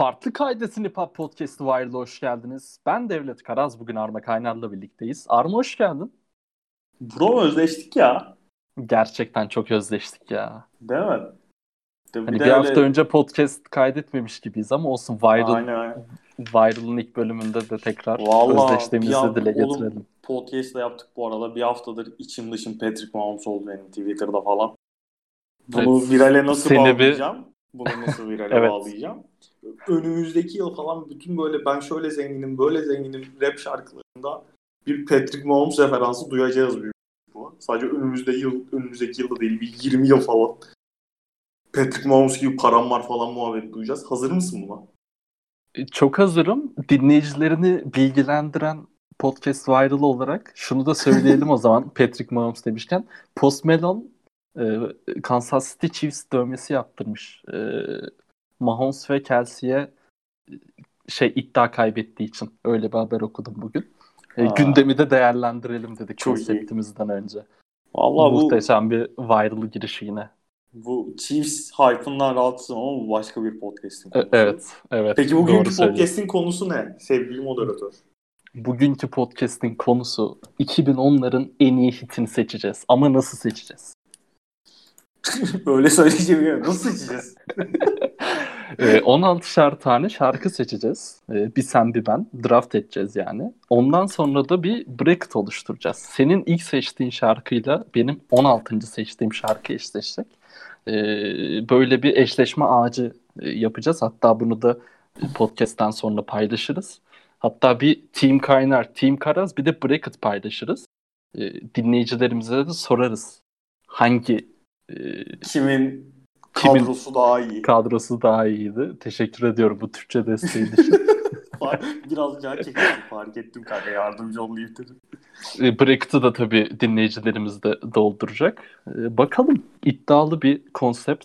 Farklı Kaydet'in Hip Hop Podcast'ı Wire'da hoş geldiniz. Ben Devlet Karaz, bugün Arma Kaynar'la birlikteyiz. Arma hoş geldin. Bro özleştik ya. Gerçekten çok özleştik ya. Değil mi? De, hani bir, bir hafta öyle... önce podcast kaydetmemiş gibiyiz ama olsun Viral, aynen, aynen. Viral'ın ilk bölümünde de tekrar Vallahi özleştiğimizi an, dile getirelim. Oğlum, podcast da yaptık bu arada. Bir haftadır içim dışım Patrick Mahomes oldu benim Twitter'da falan. Bunu evet. virale nasıl bağlayacağım? Bir... Bunu nasıl virale evet. bağlayacağım? Önümüzdeki yıl falan bütün böyle ben şöyle zenginim, böyle zenginim rap şarkılarında bir Patrick Mahomes referansı duyacağız büyük bu. Sadece önümüzde yıl, önümüzdeki yılda değil bir 20 yıl falan. Patrick Mahomes gibi param var falan muhabbet duyacağız. Hazır mısın buna? E, çok hazırım. Dinleyicilerini bilgilendiren podcast viral olarak şunu da söyleyelim o zaman Patrick Mahomes demişken. Post Malone e, Kansas City Chiefs dövmesi yaptırmış. E, Mahomes ve Kelsey'e şey iddia kaybettiği için öyle bir haber okudum bugün. E, gündemi de değerlendirelim dedik Çok konseptimizden iyi. önce. Vallahi Muhteşem bu, bir viral girişi yine. Bu Chiefs hype'ından rahatsızım ama bu başka bir podcast'in konusu. Evet, evet. Peki bugünkü podcast'in konusu ne sevgili moderatör? Bugünkü podcast'in konusu 2010'ların en iyi hitini seçeceğiz. Ama nasıl seçeceğiz? Öyle söyleyeceğim. Nasıl seçeceğiz? 16'şar ee, tane şarkı seçeceğiz. Ee, bir sen bir ben. Draft edeceğiz yani. Ondan sonra da bir bracket oluşturacağız. Senin ilk seçtiğin şarkıyla benim 16. seçtiğim şarkı eşleşecek. Ee, böyle bir eşleşme ağacı e, yapacağız. Hatta bunu da podcast'ten sonra paylaşırız. Hatta bir Team Kaynar, Team Karaz bir de bracket paylaşırız. Dinleyicilerimize de sorarız. Hangi kimin Kadrosu daha iyi. Kadrosu daha iyiydi. Teşekkür ediyorum bu Türkçe desteği için. Biraz can fark ettim kanka yardımcı olayım dedim. E, Bracket'ı da tabii dinleyicilerimiz de dolduracak. E, bakalım iddialı bir konsept.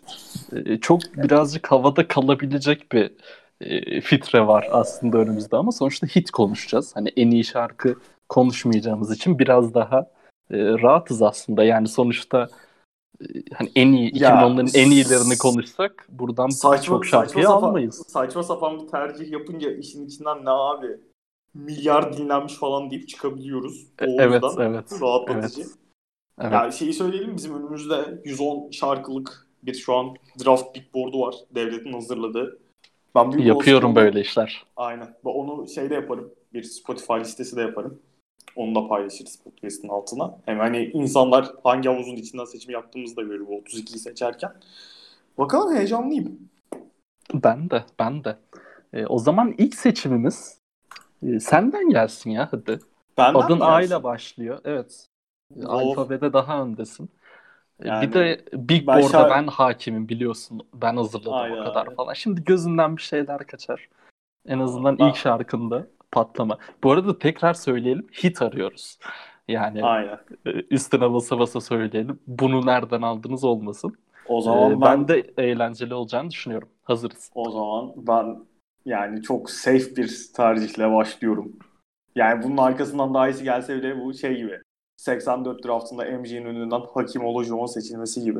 E, çok birazcık havada kalabilecek bir fitre var aslında önümüzde ama sonuçta hit konuşacağız. Hani en iyi şarkı konuşmayacağımız için biraz daha rahatız aslında. Yani sonuçta hani en iyi 2010'ların en iyilerini konuşsak buradan saçma, çok şarkıyı saçma almayız. Sapan, saçma sapan bir tercih yapınca işin içinden ne abi milyar dinlenmiş falan deyip çıkabiliyoruz. O evet, evet. Rahatlatıcı. Evet. Evet. Yani şeyi söyleyelim bizim önümüzde 110 şarkılık bir şu an draft big board'u var devletin hazırladığı. Ben Yapıyorum böyle işler. Aynen. Onu şeyde yaparım. Bir Spotify listesi de yaparım. Onu da paylaşırız podcast'ın altına. Hem hani insanlar hangi havuzun içinden seçim yaptığımızı da görür bu 32'yi seçerken. Bakalım heyecanlıyım. Ben de, ben de. E, o zaman ilk seçimimiz e, senden gelsin ya hadi. Benden Adın A ile başlıyor. Evet. Of. Alfabede daha öndesin. E, yani, bir de Big Board'a şar... ben hakimim biliyorsun. Ben hazırladım Aynen. o kadar falan. Şimdi gözünden bir şeyler kaçar. En azından ben... ilk şarkında patlama. Bu arada tekrar söyleyelim hit arıyoruz. Yani Aynen. E, üstüne basa basa söyleyelim. Bunu nereden aldınız olmasın. O zaman ee, ben, ben de eğlenceli olacağını düşünüyorum. Hazırız. O zaman ben yani çok safe bir tercihle başlıyorum. Yani bunun arkasından daha iyisi gelse bile bu şey gibi. 84 draftında MJ'nin önünden Hakim Olajuwon seçilmesi gibi.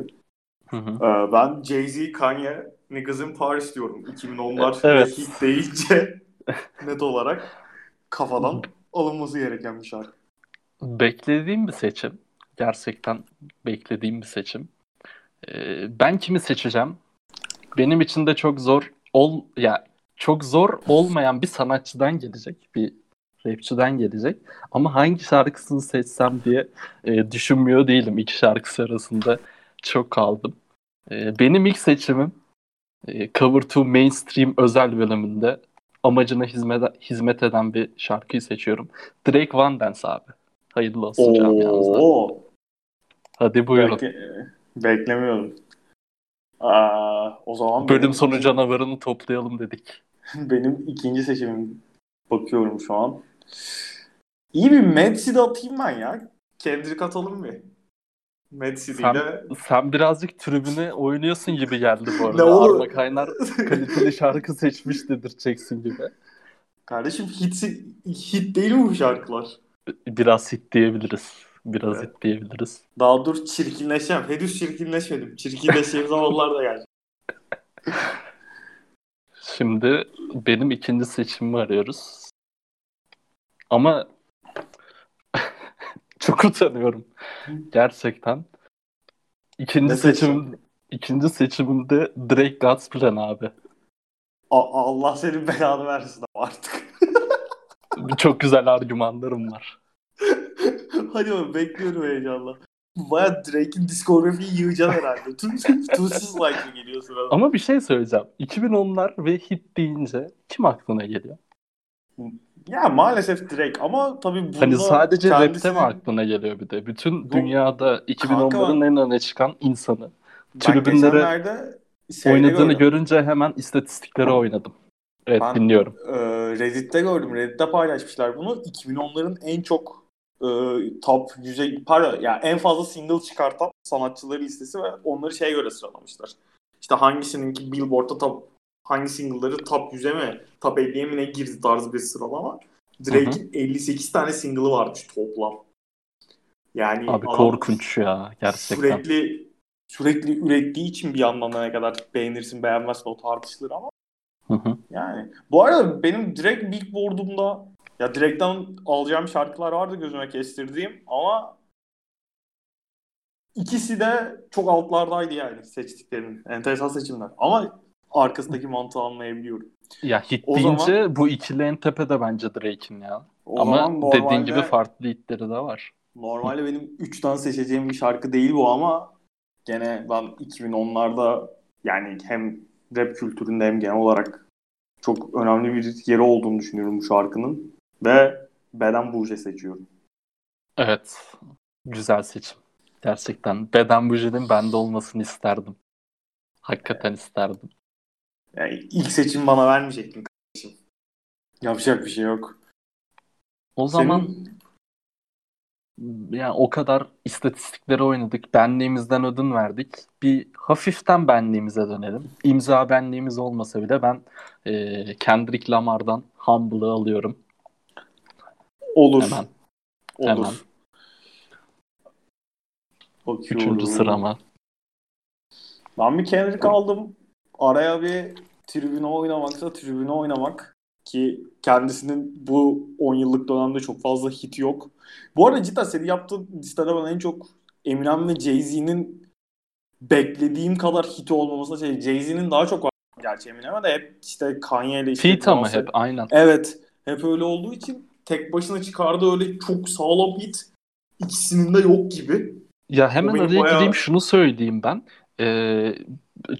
Hı hı. Ee, ben Jay-Z, Kanye, Niggas in Paris diyorum. 2010'lar evet. hit deyince net olarak kafadan alınması gereken bir şarkı. Beklediğim bir seçim. Gerçekten beklediğim bir seçim. Ee, ben kimi seçeceğim? Benim için de çok zor ol ya çok zor olmayan bir sanatçıdan gelecek. Bir rapçiden gelecek. Ama hangi şarkısını seçsem diye e, düşünmüyor değilim. İki şarkısı arasında çok kaldım. E, benim ilk seçimim e, Cover to Mainstream özel bölümünde amacına hizmet, hizmet eden bir şarkıyı seçiyorum. Drake Van Dance abi. Hayırlı olsun camiamızda. Hadi buyurun. Bekle, beklemiyordum. Aa, o zaman bölüm sonu canavarını toplayalım dedik. benim ikinci seçimim bakıyorum şu an. İyi bir Mad atayım ben ya. Kendrick atalım mı? Mad City'yle... Sen, sen birazcık tribüne oynuyorsun gibi geldi bu arada. ne olur? Arma Kaynar kaliteli şarkı seçmiş dedirteceksin gibi. Kardeşim hit, hit değil mi bu şarkılar? Biraz hit diyebiliriz. Biraz evet. hit diyebiliriz. Daha dur çirkinleşeceğim. Henüz çirkinleşmedim. Çirkinleşeceğim zamanlar da geldi. Şimdi benim ikinci seçimimi arıyoruz. Ama çok utanıyorum. Gerçekten. İkinci Ne seçim seçtin? ikinci seçimimde Drake God's Plan abi. A- Allah senin belanı versin ama artık. Çok güzel argümanlarım var. Hadi bakalım bekliyorum heyecanla. Baya Drake'in diskografiyi yığacaksın herhalde. Tüm Tuzsuz Like'ı geliyor sırada. Ama bir şey söyleyeceğim. 2010'lar ve hit deyince kim aklına geliyor? Ya maalesef Drake ama tabii bunda Hani sadece rapte kendisinin- mi aklına geliyor bir de? Bütün Bu- dünyada 2010'ların en öne çıkan insanı. Ben Tribünlere oynadığını gördüm. görünce hemen istatistiklere oynadım. Evet Ben- dinliyorum. Ee, Reddit'te gördüm. Reddit'te paylaşmışlar bunu. 2010'ların en çok e, top 100'e pardon ya en fazla single çıkartan sanatçıları listesi ve onları şeye göre sıralamışlar. İşte hangisininki Billboard'da top hangi single'ları top 100'e mi top 50'ye mi ne girdi tarzı bir sıralama. Drake'in 58 tane single'ı varmış toplam. Yani Abi korkunç ya gerçekten. sürekli sürekli ürettiği için bir yandan da ne kadar beğenirsin beğenmezsin o tartışılır ama Hı hı. yani. Bu arada benim direkt Billboard'umda ya direkten alacağım şarkılar vardı gözüme kestirdiğim ama ikisi de çok altlardaydı yani seçtiklerim. Enteresan seçimler. Ama arkasındaki mantığı anlayabiliyorum. Ya hit O deyince zaman- bu ikili en tepede bence Drake'in ya. Ama zaman dediğin normalde- gibi farklı hitleri de var. Normalde benim 3'ten seçeceğim bir şarkı değil bu ama gene ben 2010'larda yani hem rap kültüründe hem genel olarak çok önemli bir yeri olduğunu düşünüyorum bu şarkının. Ve Beden Bouge seçiyorum. Evet. Güzel seçim. Gerçekten. Beden Buji'nin bende olmasını isterdim. Hakikaten isterdim. Yani ilk seçim bana vermeyecektin kardeşim. Yapacak bir şey yok. O zaman Senin yani o kadar istatistikleri oynadık. Benliğimizden ödün verdik. Bir hafiften benliğimize dönelim. İmza benliğimiz olmasa bile ben e, Kendrick Lamar'dan Humble'ı alıyorum. olur. Hemen. Olur. hemen. Bakıyorum. Üçüncü sırama. Ben bir Kendrick aldım. Araya bir tribüne oynamaksa tribüne oynamak. Ki kendisinin bu 10 yıllık dönemde çok fazla hiti yok. Bu arada cidden senin yaptığın listede ben en çok Eminem ve Jay-Z'nin beklediğim kadar hiti olmaması şey Jay-Z'nin daha çok var gerçi Eminem'e de hep işte Kanye ile işte Feat ama hep aynen. Evet. Hep öyle olduğu için tek başına çıkardığı öyle çok sağlam hit ikisinin de yok gibi. Ya hemen araya bayağı- gireyim şunu söyleyeyim ben. Ee,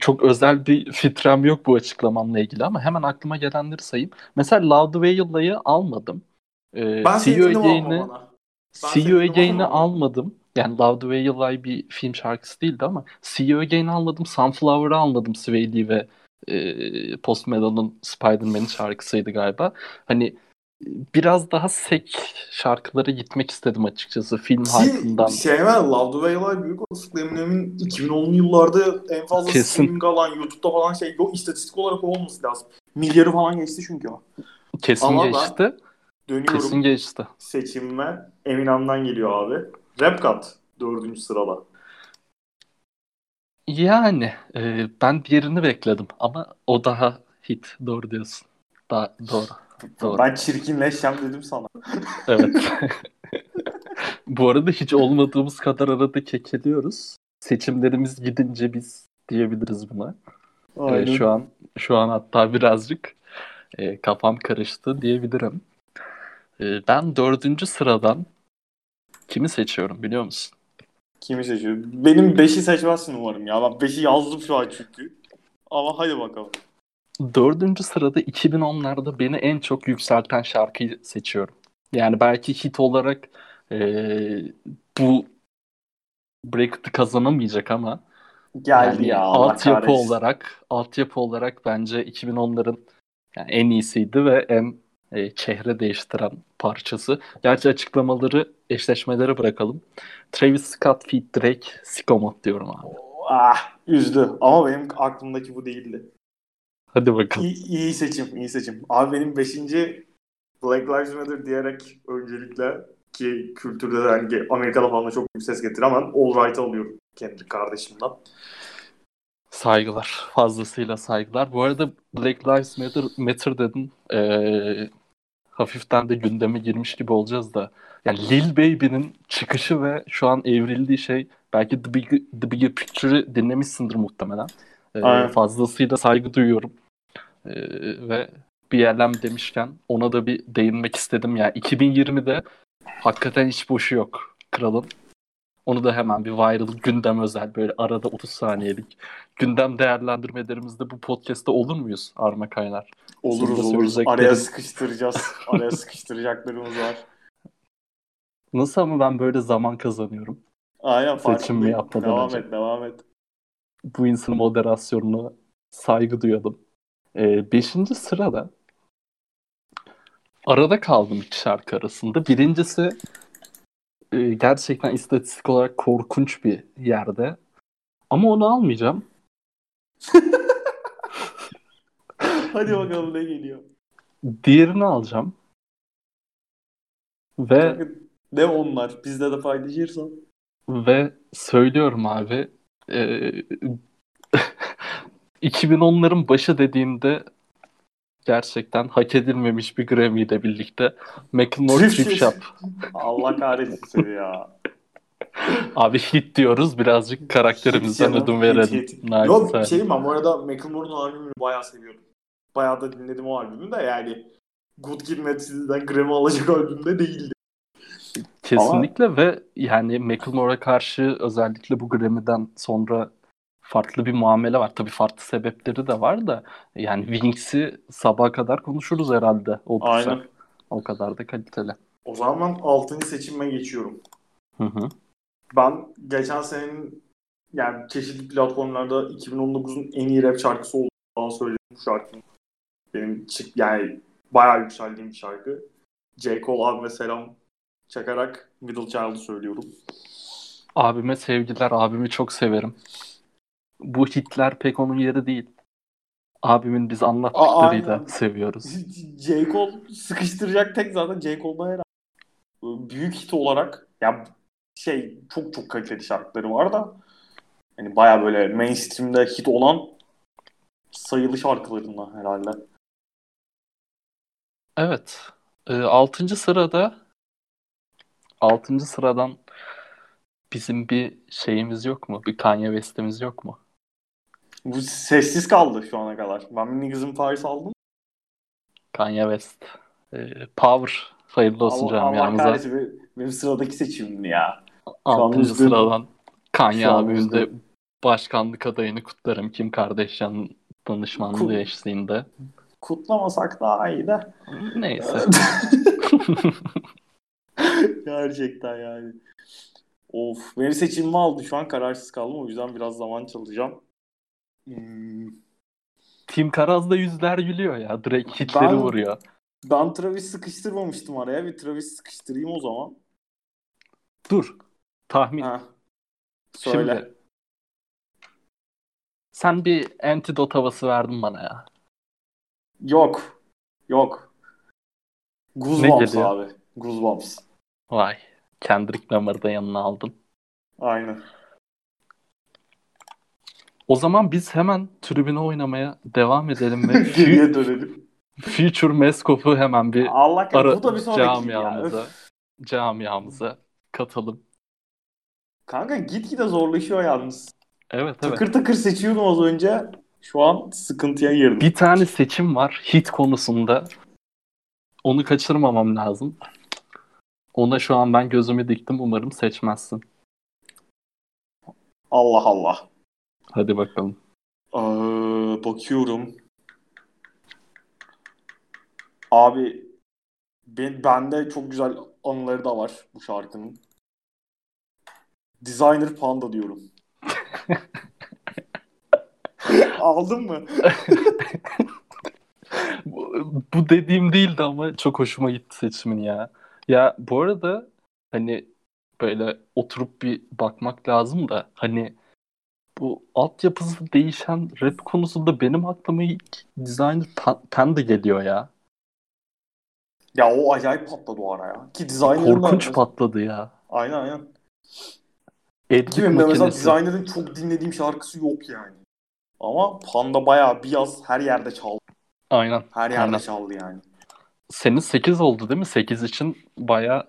çok özel bir filtrem yok bu açıklamamla ilgili ama hemen aklıma gelenleri sayayım. Mesela Loud Wail'layı almadım. Ee, Ben See You Again'i See You almadım. Yani Loud Wail'lay bir film şarkısı değildi ama See You Again'i almadım. Sunflower'ı almadım. Sway Lee ve e, Post Malone'un Spider-Man'in şarkısıydı galiba. Hani biraz daha sek şarkılara gitmek istedim açıkçası. Film hype'ından. Ki şey var, Love the Way Live büyük olasılıkla Eminem'in 2010'lu yıllarda en fazla Kesin. streaming alan YouTube'da falan şey yok istatistik olarak o olması lazım. Milyarı falan geçti çünkü o. Kesin Ama geçti. Dönüyorum Kesin geçti. seçimime Eminem'den geliyor abi. Rap Cut dördüncü sırada. Yani e, ben diğerini bekledim ama o daha hit. Doğru diyorsun. Daha doğru. Doğru. Ben çirkinleşeceğim dedim sana. Evet. Bu arada hiç olmadığımız kadar arada kekeliyoruz. Seçimlerimiz gidince biz diyebiliriz buna. E, şu an şu an hatta birazcık e, kafam karıştı diyebilirim. E, ben dördüncü sıradan kimi seçiyorum biliyor musun? Kimi seçiyor? Benim 5'i seçmezsin umarım ya. Ben 5'i yazdım şu an çünkü. Ama hadi bakalım. Dördüncü sırada 2010'larda beni en çok yükselten şarkıyı seçiyorum. Yani belki hit olarak eee, bu bracket'ı kazanamayacak ama Geldi yani ya altyapı olarak altyapı olarak bence 2010'ların yani en iyisiydi ve en e, çehre değiştiren parçası. Gerçi açıklamaları, eşleşmeleri bırakalım. Travis Scott feat Drake, Sicko diyorum abi. Ah üzdü. Ama benim aklımdaki bu değildi. Hadi bakalım. İyi, iyi seçim, iyi seçim. Abi benim 5. Black Lives Matter diyerek öncelikle ki kültürde de hani Amerika'da falan da çok büyük ses getiren All Right'ı alıyorum kendi kardeşimden. Saygılar. Fazlasıyla saygılar. Bu arada Black Lives Matter, Matter dedin. Ee, hafiften de gündeme girmiş gibi olacağız da. Yani Lil Baby'nin çıkışı ve şu an evrildiği şey belki The, Big, The Bigger Picture'ı dinlemişsindir muhtemelen. Ee, fazlasıyla saygı duyuyorum. Ee, ve bir yerlem demişken ona da bir değinmek istedim. Yani 2020'de hakikaten hiç boşu yok kralın. Onu da hemen bir viral gündem özel böyle arada 30 saniyelik gündem değerlendirmelerimizde bu podcast'ta olur muyuz Arma Kaynar? Oluruz oluruz. Araya sıkıştıracağız. Araya sıkıştıracaklarımız var. Nasıl ama ben böyle zaman kazanıyorum. Aynen yapmadan devam önce. et devam et. Bu insanın moderasyonuna saygı duyalım. Ee, beşinci sırada arada kaldım iki şarkı arasında. Birincisi e, gerçekten istatistik olarak korkunç bir yerde. Ama onu almayacağım. Hadi bakalım ne geliyor. Diğerini alacağım. Ve ne onlar? Bizde de paylaşırsan. Ve söylüyorum abi e, 2010'ların başı dediğimde gerçekten hak edilmemiş bir Grammy ile birlikte Macklemore Trip Shop. Allah kahretsin ya. Abi hit diyoruz birazcık karakterimizden hit ödün verelim. Hit, hit. Yok bir şey mi bu arada Macklemore'un albümünü bayağı seviyorum. Bayağı da dinledim o albümü de yani Good Kid Mad Grammy alacak albümde değildi. Kesinlikle Ama... ve yani Macklemore'a karşı özellikle bu Grammy'den sonra farklı bir muamele var. Tabii farklı sebepleri de var da yani Wings'i sabaha kadar konuşuruz herhalde. Oldukça. Aynen. O kadar da kaliteli. O zaman ben 6. seçime geçiyorum. Hı hı. Ben geçen senenin yani çeşitli platformlarda 2019'un en iyi rap şarkısı olduğunu söyledim bu şarkının. Benim yani bayağı yükseldiğim bir şarkı. J. Cole abime selam çakarak Middle Child'ı söylüyorum. Abime sevgiler. Abimi çok severim. Bu hitler pek onun yeri değil. Abimin biz anlattıklarıyla Aa, seviyoruz. J. Cole sıkıştıracak tek zaten J. Cole'da herhalde. Büyük hit olarak ya şey çok çok kaliteli şarkıları var da yani baya böyle mainstream'de hit olan sayılı şarkılarından herhalde. Evet. E, altıncı sırada altıncı sıradan bizim bir şeyimiz yok mu? Bir Kanye West'imiz yok mu? Bu sessiz kaldı şu ana kadar. Ben Niggs'in Paris aldım. Kanye West. E, Power. Hayırlı olsun canım Allah yanımıza. Kahretsin, benim sıradaki seçimim ya. Altıncı sıradan Kanye abimin de başkanlık adayını kutlarım. Kim Kardashian danışmanlığı Kut, eşliğinde. Kutlamasak daha iyi de. Neyse. Gerçekten yani. Of. Benim seçimimi aldı. Şu an kararsız kaldım. O yüzden biraz zaman çalacağım. Hmm. Tim Karaz'da yüzler gülüyor ya. Direkt hitleri ben, vuruyor. Ben Travis sıkıştırmamıştım araya. Bir Travis sıkıştırayım o zaman. Dur. Tahmin. Ha. Söyle. Şimdi, sen bir antidot havası verdin bana ya. Yok. Yok. Goosebumps abi. Goosebumps. Vay. Kendrick Lamar'ı da yanına aldın. Aynen. O zaman biz hemen tribüne oynamaya devam edelim ve geriye dönelim. Future Meskop'u hemen bir Allah ara bu da bir camiamıza, ya. camiamıza katalım. Kanka gitgide zorlaşıyor yalnız. Evet evet. Tıkır tıkır seçiyordum az önce. Şu an sıkıntıya girdim. Bir tane seçim var hit konusunda. Onu kaçırmamam lazım. Ona şu an ben gözümü diktim. Umarım seçmezsin. Allah Allah. Hadi bakalım. Ee, bakıyorum. Abi ben bende çok güzel anıları da var bu şarkının. Designer Panda diyorum. Aldın mı? bu, bu dediğim değildi ama çok hoşuma gitti seçimin ya. Ya bu arada hani böyle oturup bir bakmak lazım da hani bu altyapısı değişen rap konusunda benim aklıma ilk Designer Panda geliyor ya. Ya o acayip patladı o ara ya. Ki Designer'ın Korkunç da... patladı ya. Aynen aynen. Edit Ki benim mesela Designer'ın çok dinlediğim şarkısı yok yani. Ama Panda bayağı bir yaz her yerde çaldı. Aynen. Her yerde aynen. çaldı yani. Senin 8 oldu değil mi? 8 için bayağı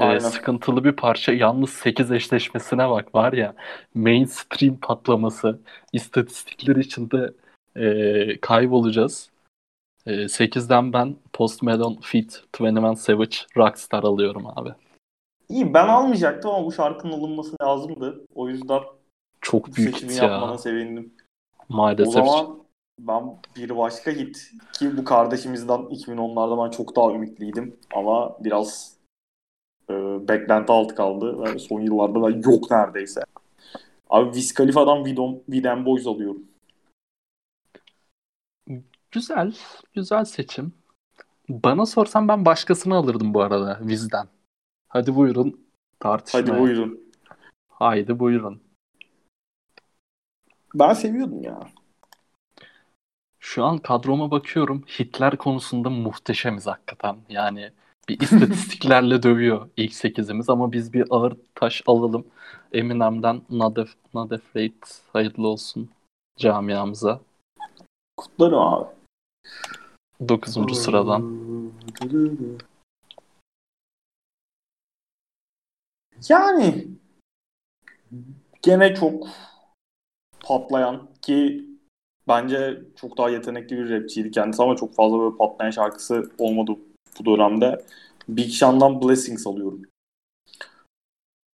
e, sıkıntılı bir parça. Yalnız 8 eşleşmesine bak var ya. Mainstream patlaması. istatistikler içinde e, kaybolacağız. E, 8'den ben Post Malone Feat 21 Savage Rockstar alıyorum abi. İyi ben almayacaktım ama bu şarkının alınması lazımdı. O yüzden Çok büyük seçimi ya. yapmana sevindim. O Maalesef. zaman ben bir başka hit ki bu kardeşimizden 2010'larda ben çok daha ümitliydim ama biraz e, beklenti altı kaldı ve son yıllarda da yok neredeyse. Abi Wiz Khalifa'dan We Them Boys alıyorum. Güzel. Güzel seçim. Bana sorsan ben başkasını alırdım bu arada Viz'den. Hadi buyurun tartışmaya. Hadi buyurun. Haydi buyurun. Ben seviyordum ya. Şu an kadroma bakıyorum. Hitler konusunda muhteşemiz hakikaten. Yani bir istatistiklerle dövüyor ilk sekizimiz ama biz bir ağır taş alalım. Eminem'den Not, Af- Not Afraid hayırlı olsun camiamıza. Kutlarım abi. 9. sıradan. Yani gene çok patlayan ki bence çok daha yetenekli bir rapçiydi kendisi ama çok fazla böyle patlayan şarkısı olmadı bu dönemde. Big Sean'dan Blessings alıyorum.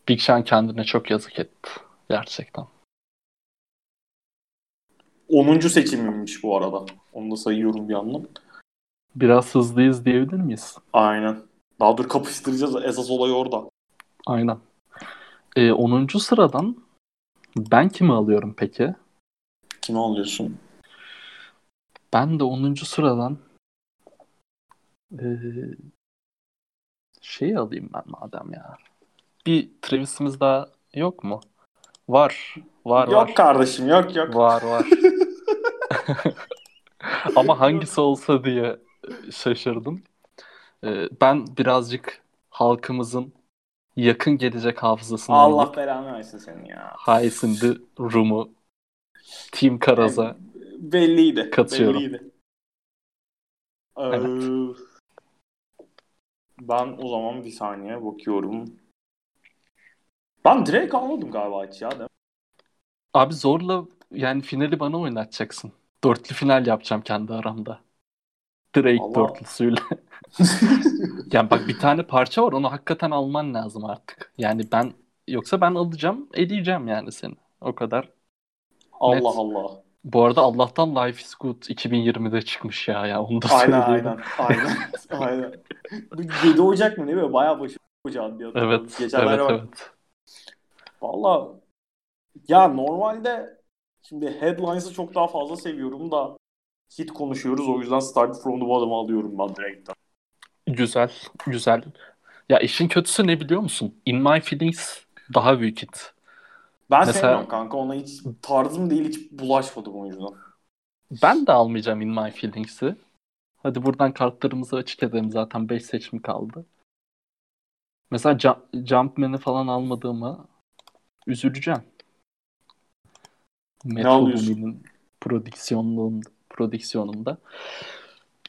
Big Sean kendine çok yazık etti. Gerçekten. 10. seçimimmiş bu arada. Onu da sayıyorum bir yandan. Biraz hızlıyız diyebilir miyiz? Aynen. Daha dur kapıştıracağız. Esas olay orada. Aynen. Ee, 10. sıradan ben kimi alıyorum peki? Kimi alıyorsun? Ben de 10. sıradan ee, şeyi alayım ben madem ya. Bir Travis'imiz daha yok mu? Var. Var yok var. kardeşim yok yok. Var var. Ama hangisi olsa diye şaşırdım. Ee, ben birazcık halkımızın yakın gelecek hafızasını Allah belanı versin seni ya. Haysindi Rum'u Team Karaz'a Belliydi. Katıyorum. Belliydi. Ee, Evet. Ben o zaman bir saniye bakıyorum. Ben direkt almadım galiba hiç ya. değil mi? Abi zorla yani finali bana oynatacaksın. Dörtlü final yapacağım kendi aramda. Drake Allah. dörtlüsüyle. yani bak bir tane parça var onu hakikaten alman lazım artık. Yani ben yoksa ben alacağım eleyeceğim yani seni. O kadar. Allah Net. Allah. Bu arada Allah'tan Life is Good 2020'de çıkmış ya ya onu da Aynen aynen. Aynen. aynen. Bu 7 Ocak mı değil mi? Bayağı başı Ocak diye. Evet, Geçenlerde evet, bak. evet. Valla ya normalde şimdi headlines'ı çok daha fazla seviyorum da hit konuşuyoruz. O yüzden Start From The Bottom'ı alıyorum ben direkten. Güzel, güzel. Ya işin kötüsü ne biliyor musun? In My Feelings daha büyük hit. Ben Mesela- sevmiyorum kanka. Ona hiç tarzım değil hiç bulaşmadım o yüzden. Ben de almayacağım In My Feelings'i. Hadi buradan kartlarımızı açık edelim. Zaten 5 seçim kaldı. Mesela Jump, Jumpman'i falan almadığıma üzüleceğim. Metro alıyorsun? Prodüksiyonluğunda, prodüksiyonunda.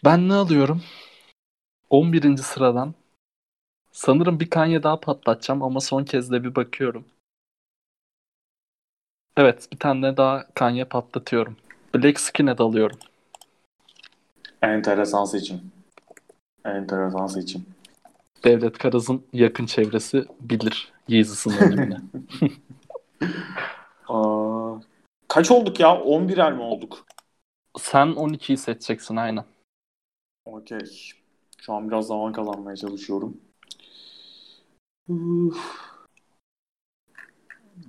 Ben ne alıyorum? 11. sıradan. Sanırım bir Kanye daha patlatacağım ama son kez de bir bakıyorum. Evet, bir tane daha Kanye patlatıyorum. Black Skinhead alıyorum. Enteresan seçim. Enteresan seçim. Devlet Karaz'ın yakın çevresi bilir Yeezys'ın önemini. Aa, kaç olduk ya? 11'er mi olduk? Sen 12'yi seçeceksin aynen. Okey. Şu an biraz zaman kazanmaya çalışıyorum. Üf.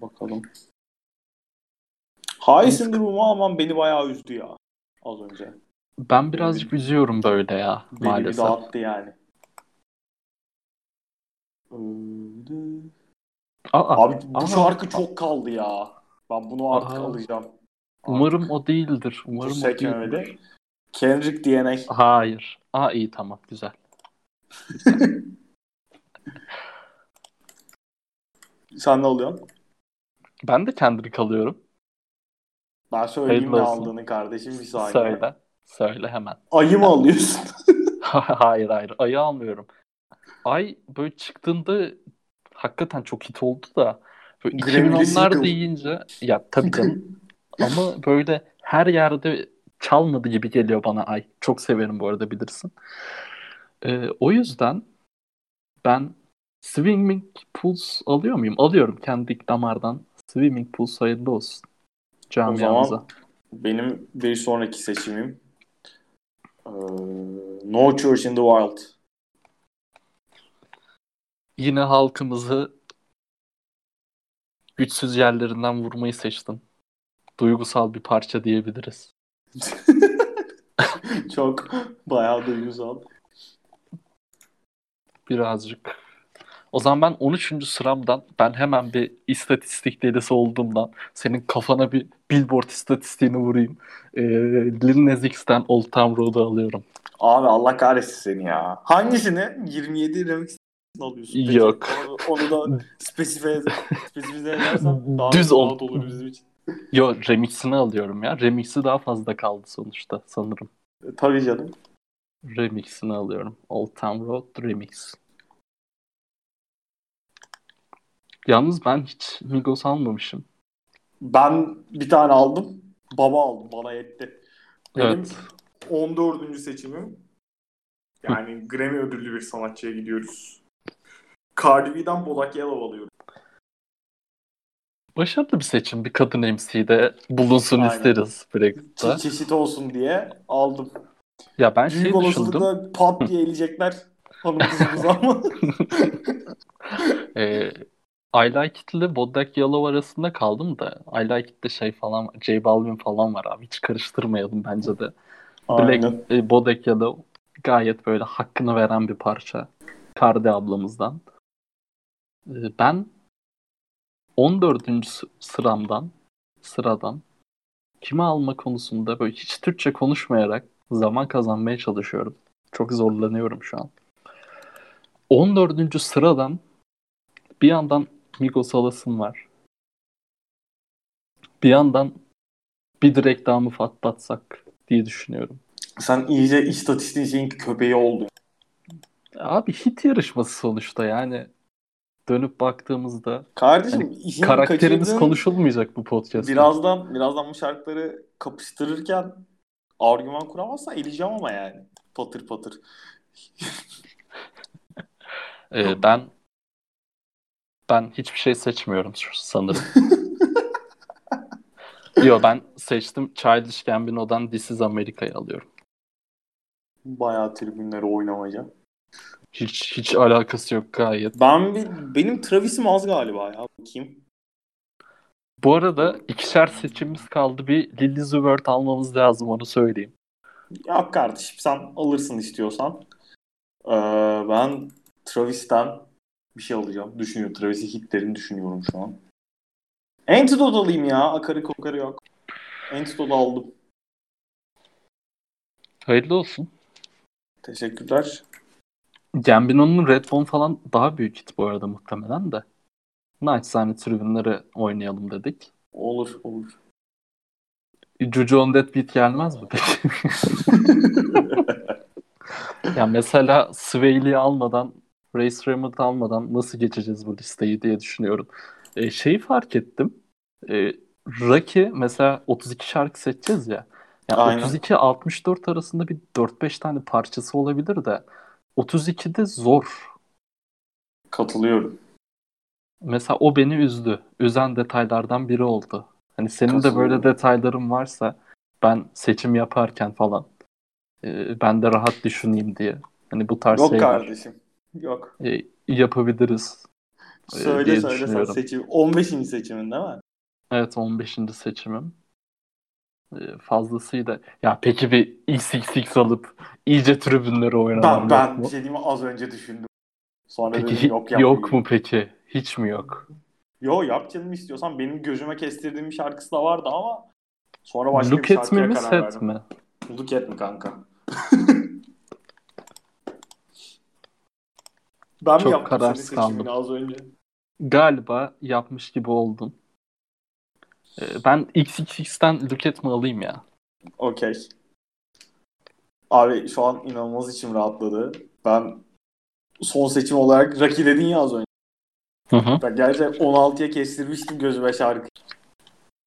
Bakalım. High durumu aman beni bayağı üzdü ya. Az önce. Ben birazcık üzüyorum böyle ya Beni bir maalesef. dağıttı yani. Aa, Abi bu Aa. şarkı çok kaldı ya. Ben bunu artık Aa. alacağım. umarım o değildir. Umarım o sekmemeli. değildir. Kendrick DNA. Hayır. Aa iyi tamam güzel. Sen ne alıyorsun? Ben de Kendrick alıyorum. Ben söyleyeyim ne aldığını kardeşim bir saniye. Söyle. Söyle hemen. Ayı mı alıyorsun? hayır hayır. Ayı almıyorum. Ay böyle çıktığında hakikaten çok hit oldu da böyle 2010'lar deyince ya tabii canım ama böyle her yerde çalmadı gibi geliyor bana Ay. Çok severim bu arada bilirsin. Ee, o yüzden ben Swimming Pools alıyor muyum? Alıyorum kendi damardan. Swimming Pools hayırlı olsun. Camiamıza. O zaman benim bir sonraki seçimim ee, No Church in the Wild. Yine halkımızı güçsüz yerlerinden vurmayı seçtin. Duygusal bir parça diyebiliriz. Çok bayağı duygusal. Birazcık. O zaman ben 13. sıramdan ben hemen bir istatistik delisi olduğumdan senin kafana bir billboard istatistiğini vurayım. Ee, Lil Nas X'ten Old Town Road'u alıyorum. Abi Allah kahretsin seni ya. Hangisini? 27 remix alıyorsun. Peki. Yok. Onu, da spesifize, spesifize edersen daha Düz rahat olur bizim için. Yo remixini alıyorum ya. Remix'i daha fazla kaldı sonuçta sanırım. E, tabii canım. Remix'ini alıyorum. Old Town Road Remix. Yalnız ben hiç Migos almamışım. Ben bir tane aldım. Baba aldım. Bana yetti. Benim evet. 14. seçimim. Yani Grammy ödüllü bir sanatçıya gidiyoruz. Cardi B'den Bodak Yellow alıyorum. Başarılı bir seçim. Bir kadın MC'de bulunsun Aynen. isteriz Brexit'te. Çe- çeşit olsun diye aldım. Ya ben Büyük şey olasılıkla pat diye eleyecekler hanım kızımız ama. e, I Like It ile Bodak Yellow arasında kaldım da I Like It'te şey falan J Balvin falan var abi. Hiç karıştırmayalım bence de. Black, e, Bodak Yellow gayet böyle hakkını veren bir parça. Kardi ablamızdan. E, ben 14. sıramdan sıradan kimi alma konusunda böyle hiç Türkçe konuşmayarak zaman kazanmaya çalışıyorum. Çok zorlanıyorum şu an. 14. sıradan bir yandan Migos alasım var. Bir yandan bir direkt daha mı patlatsak diye düşünüyorum. Sen iyice istatistiğin şeyin köpeği oldun. Abi hit yarışması sonuçta yani dönüp baktığımızda kardeşim yani karakterimiz konuşulmayacak bu podcast'ta. Birazdan birazdan bu şarkıları kapıştırırken argüman kuramazsan eleyeceğim ama yani patır patır. ee, ben ben hiçbir şey seçmiyorum sanırım. Yo ben seçtim Childish Gambino'dan This is America'yı alıyorum. Bayağı tribünlere oynamaya. Hiç hiç alakası yok gayet. Ben bir, benim Travis'im az galiba ya. Bakayım. Bu arada ikişer seçimimiz kaldı. Bir Lily Zubert almamız lazım onu söyleyeyim. Ya kardeşim sen alırsın istiyorsan. Ee, ben Travis'ten bir şey alacağım. Düşünüyorum. Travis'in hitlerini düşünüyorum şu an. Antidote alayım ya. Akarı kokarı yok. Antidote aldım. Hayırlı olsun. Teşekkürler. Gambino'nun Redbone falan daha büyük hit bu arada muhtemelen de. Naçizane tribünleri oynayalım dedik. Olur olur. Juju on That Beat gelmez mi peki? ya mesela Swaley'i almadan Race Raymond almadan nasıl geçeceğiz bu listeyi diye düşünüyorum. E, şeyi fark ettim. E, Rocky mesela 32 şarkı seçeceğiz ya. Yani 32-64 arasında bir 4-5 tane parçası olabilir de 32'de zor. Katılıyorum. Mesela o beni üzdü. Üzen detaylardan biri oldu. Hani senin de böyle detayların varsa ben seçim yaparken falan e, ben de rahat düşüneyim diye. Hani bu tarz Yok şeyler. Kardeşim. Yok. E, yapabiliriz. E, söyle söyle sen seçim. 15. seçimin değil mi? Evet 15. seçimim. E, fazlasıyla. Ya peki bir XXX alıp iyice tribünleri oynamam Ben, ben bir şey diyeyim az önce düşündüm. Sonra peki, dedim yok yapmayayım. Yok mu peki? Hiç mi yok? Yo yap canım istiyorsan. Benim gözüme kestirdiğim bir şarkısı da vardı ama sonra başka Look bir şarkıya mi, karar set verdim. mi? Look at mi kanka? ben Çok mi yaptım senin seçimini az önce? Galiba yapmış gibi oldun. Ee, ben XXX'ten Luket mi alayım ya? Okey. Abi şu an inanılmaz içim rahatladı. Ben son seçim olarak Rocky dedin ya az önce. Hı hı. Ben gerçekten 16'ya kestirmiştim gözüme şarkı.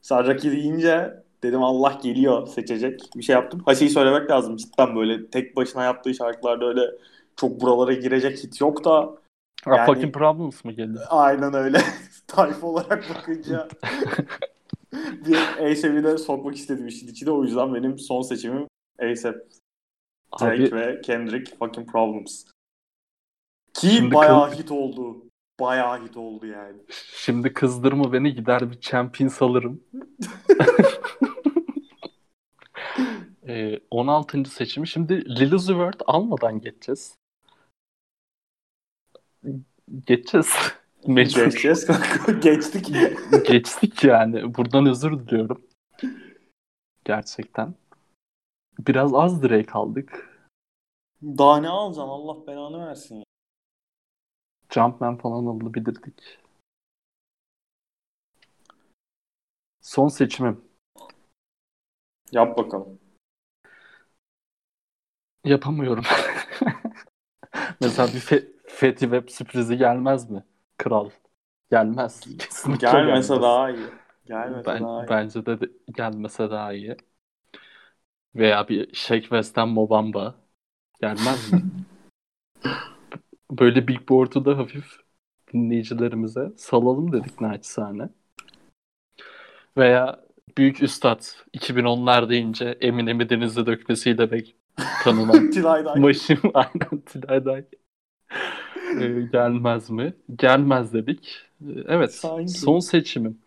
Sen Rocky deyince dedim Allah geliyor seçecek. Bir şey yaptım. Ha şeyi söylemek lazım cidden böyle tek başına yaptığı şarkılarda öyle çok buralara girecek hit yok da. Yani, fucking Problems mı geldi? Aynen öyle. Tayfa olarak bakınca bir A$AP'i de sokmak istedim işin içine. O yüzden benim son seçimim A$AP. Drake Abi, ve Kendrick fucking Problems. Ki bayağı kız... hit oldu. Bayağı hit oldu yani. Şimdi kızdırma beni gider bir champion alırım. ee, 16. seçimi. Şimdi Lil Uzi Vert almadan geçeceğiz. Geçeceğiz. Mecbur. Geçeceğiz kanka. Geçtik. Geçtik yani. Buradan özür diliyorum. Gerçekten. Biraz az Drake aldık. Daha ne alacaksın? Allah belanı versin. Jumpman falan alabilirdik. Son seçimim. Yap bakalım. Yapamıyorum. Mesela bir fe- Fethi Web sürprizi gelmez mi? Kral. Gelmez. Kesinlikle Gelmese gelmez. daha iyi. Gelmese ben, daha iyi. Bence de gelmese daha iyi. Veya bir Shake West'ten Mobamba. Gelmez mi? Böyle Big Board'u da hafif dinleyicilerimize salalım dedik naçizane. Veya Büyük Üstad 2010'lar deyince Eminem'i denize dökmesiyle bek tanınan Maşim aynen Tilayday ee, gelmez mi? Gelmez dedik. Ee, evet Sanki. son seçimim.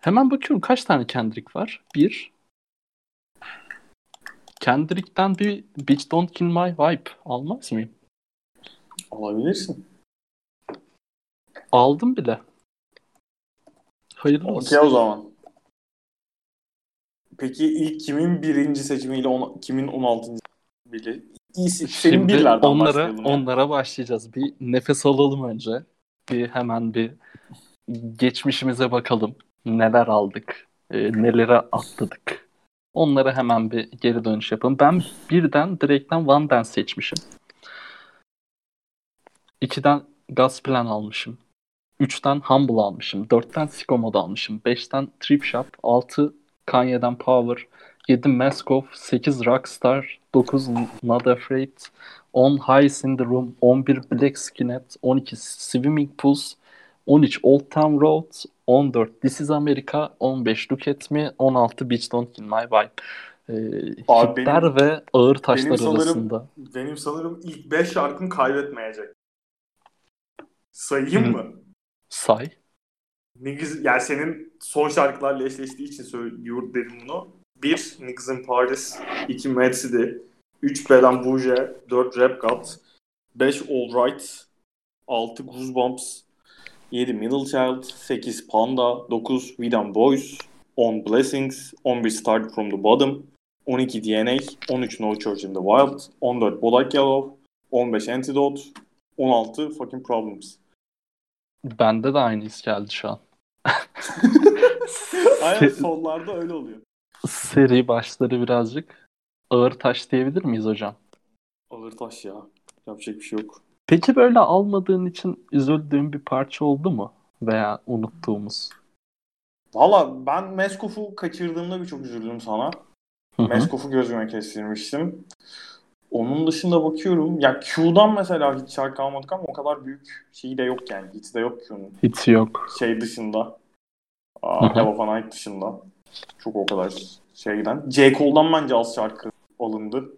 Hemen bakıyorum kaç tane Kendrick var? Bir. Kendrick'ten bir Bitch Don't Kill My Vibe almaz mıyım? Alabilirsin. Aldım bile. Hayırlı olsun. Okey o zaman. Peki ilk kimin birinci seçimiyle on, kimin on altıncı biri? İyisi, Şimdi birlerden onlara, onlara başlayacağız. Bir nefes alalım önce. Bir hemen bir geçmişimize bakalım. Neler aldık, e, nelere atladık. Onlara hemen bir geri dönüş yapalım. Ben birden direkten One Dance seçmişim. İkiden Gas Plan almışım. Üçten Humble almışım. Dörtten Sicko almışım. Beşten Trip Shop. Altı Kanye'den Power. Yedi Maskov. Sekiz Rockstar. Dokuz Not Afraid. On Highs in the Room. On bir Black Skinhead. On iki Swimming Pools. 13 Old Town Road, 14 This is America, 15 Look at Me, 16 Beach Don't Kill My Vibe. Ee, Abi benim, ve ağır taşlar benim sanırım, arasında. Benim sanırım ilk 5 şarkım kaybetmeyecek. Sayayım mı? Say. Niggas, yani senin son şarkılarla eşleştiği için söylüyor dedim bunu. 1. Niggas in Paris 2. Mad City 3. Belen Bouge 4. Rap God 5. All Right 6. Goosebumps 7. Middle Child 8. Panda 9. We Boys 10. Blessings 11. Start From The Bottom 12 DNA 13 No Church in the Wild 14 Bodak Yellow 15 Antidote 16 Fucking Problems Bende de aynı his geldi şu an. Aynen sonlarda öyle oluyor. Seri başları birazcık ağır taş diyebilir miyiz hocam? Ağır taş ya. Yapacak bir şey yok. Peki böyle almadığın için üzüldüğün bir parça oldu mu? Veya unuttuğumuz? Valla ben Meskof'u kaçırdığımda birçok üzüldüm sana. Meskof'u gözüme kestirmiştim. Onun dışında bakıyorum. Ya Q'dan mesela hiç şarkı almadık ama o kadar büyük şeyi de yok yani. Hiç de yok Q'nun. Hiç yok. Şey dışında. Aa, Have a Night dışında. Çok o kadar şeyden. J. Cole'dan bence az şarkı alındı.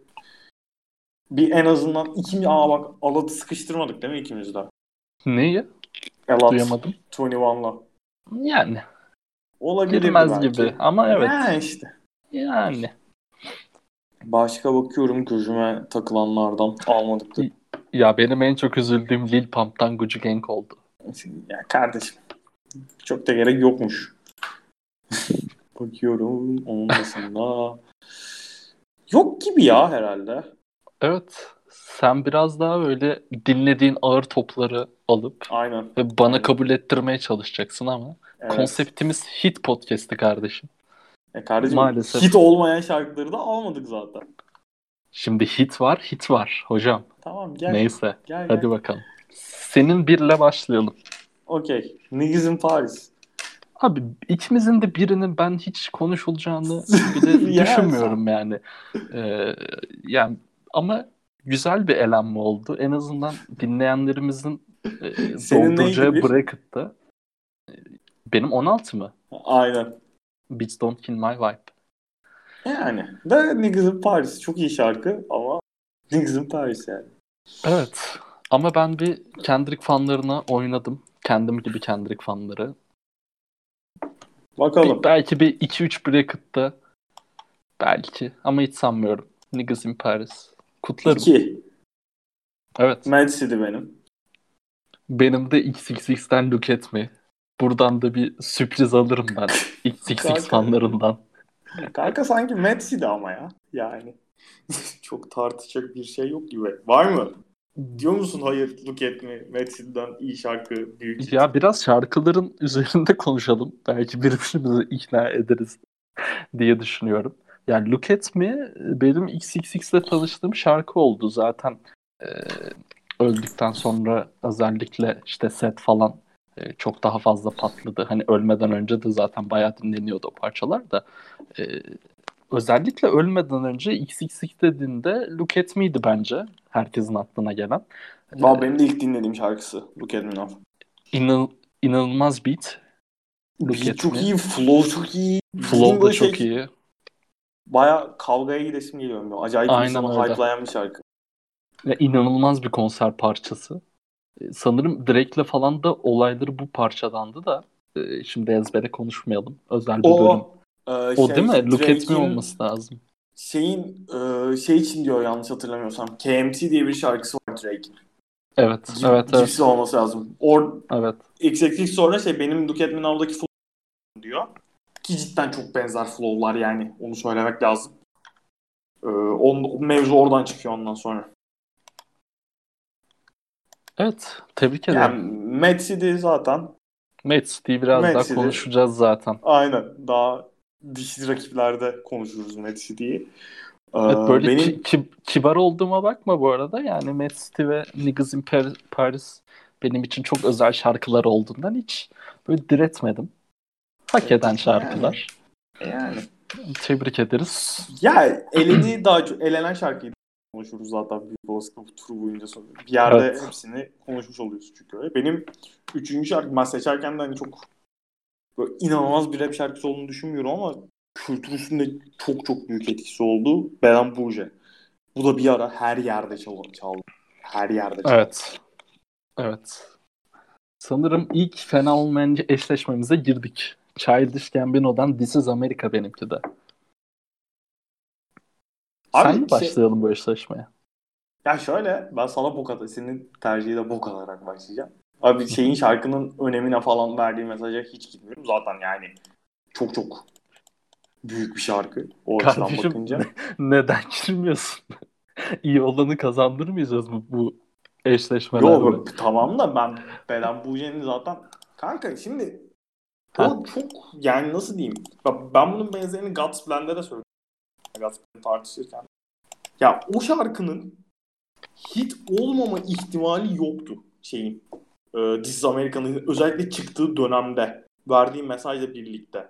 Bir en azından iki aa bak Alat'ı sıkıştırmadık değil mi ikimiz de? Neyi? Alat. Duyamadım. 21'la. Yani. Olabilir Girmez belki. gibi ama evet. Yani işte. Yani. Başka bakıyorum gözüme takılanlardan almadık da. Ya benim en çok üzüldüğüm Lil Pump'tan Gucci Gang oldu. Ya kardeşim çok da gerek yokmuş. Bakıyorum onun dışında yok gibi ya herhalde. Evet. Sen biraz daha öyle dinlediğin ağır topları alıp Aynen. ve bana Aynen. kabul ettirmeye çalışacaksın ama Evet. konseptimiz hit podcast'i kardeşim. E kardeşim Maalesef. hit olmayan şarkıları da almadık zaten. Şimdi hit var, hit var hocam. Tamam gel. Neyse. Gel, Hadi gel. bakalım. Senin birle başlayalım. Okey. Niggas in Paris. Abi ikimizin de birinin ben hiç konuşulacağını bile Ya düşünmüyorum yani. Ee, yani ama güzel bir elenme oldu. En azından dinleyenlerimizin e, Senin dolduracağı bracket'ta e, benim 16 mı? Aynen. Beats Don't Kill My Vibe. Yani. De Niggas in Paris. Çok iyi şarkı ama Niggas in Paris yani. Evet. Ama ben bir Kendrick fanlarına oynadım. Kendim gibi Kendrick fanları. Bakalım. Bir- belki bir 2-3 bracket'ta belki ama hiç sanmıyorum. Niggas in Paris. Kutlarım. İki. Evet. Mad City benim. Benim de XXX'ten Look At Me. Buradan da bir sürpriz alırım ben XXX fanlarından. Kanka sanki Mad City ama ya. Yani. Çok tartışacak bir şey yok gibi. Var mı? Diyor musun hayır Look At Me, Mad City'den iyi şarkı, büyük hit. Ya biraz şarkıların üzerinde konuşalım. Belki birbirimizi ikna ederiz diye düşünüyorum. Yani Look At Me benim XXX'le tanıştığım şarkı oldu. Zaten e, öldükten sonra özellikle işte set falan e, çok daha fazla patladı. Hani ölmeden önce de zaten bayağı dinleniyordu o parçalar da. E, özellikle ölmeden önce XXX dediğinde Look At Me'di bence herkesin aklına gelen. Valla benim de ilk dinlediğim şarkısı Look At Me Now. İnan, inanılmaz beat. Look Beat At çok Me. iyi, flow çok iyi. Flow da çok şey- iyi. Baya kavgaya gidesim geliyor. Acayip Aynen insanı hype'layan bir şarkı. Ve inanılmaz bir konser parçası. E, Sanırım Drake'le falan da olayları bu parçadandı da e, şimdi ezbere konuşmayalım. Özel bir bölüm. O, e, O şey, değil mi? Look at me olması lazım. Şeyin e, şey için diyor yanlış hatırlamıyorsam. KMT diye bir şarkısı var Drake'in. Evet, Cip- evet, evet. Cipsi olması lazım. Or Evet. XXX sonra şey benim Look At Me Now'daki flow diyor. Ki cidden çok benzer flow'lar yani. Onu söylemek lazım. Ee, on, o mevzu oradan çıkıyor ondan sonra. Evet, tebrik ederim. Yani Mad City zaten Mad City'yi biraz Mad daha City. konuşacağız zaten. aynen daha dişli rakiplerde konuşuruz Mad City'yi. Ee, Evet, böyle benim ki- ki- kibar olduğuma bakma bu arada. Yani Mad City ve Niggas in Par- Paris benim için çok özel şarkılar olduğundan hiç böyle diretmedim. Hak eden şarkılar. yani Tebrik ederiz. ya eleni daha çok elenen şarkıyı konuşuruz zaten büyük olasılıkla bu tur boyunca sonra. Bir yerde Evet. hepsini konuşmuş oluyoruz çünkü öyle. Benim üçüncü şarkı ben seçerken de hani çok böyle inanılmaz bir rap şarkısı olduğunu düşünmüyorum ama kültür üstünde çok çok büyük etkisi oldu. Belen Buje. Bu da bir ara her yerde çaldı. çaldı. Her yerde çaldı. Evet. Evet. Sanırım ilk fena olmayan eşleşmemize girdik. Childish Gambino'dan This is America benimki de. Abi Sen mi şey- başlayalım bu eşleşmeye? Ya şöyle ben sana bok at senin tercihi de bok alarak başlayacağım. Abi şeyin şarkının önemine falan verdiği mesaja hiç gitmiyorum. Zaten yani çok çok büyük bir şarkı. O açıdan Kardeşim bakınca. neden girmiyorsun? İyi olanı kazandırmayacağız mı bu eşleşmelerde? Yok tamam da ben Belen Buje'nin zaten kanka şimdi o Ha? çok yani nasıl diyeyim ben, bunun benzerini Guts Blend'e de söyledim. Guts Blend tartışırken. Ya o şarkının hit olmama ihtimali yoktu şeyin. E, This is America'nın özellikle çıktığı dönemde verdiği mesajla birlikte.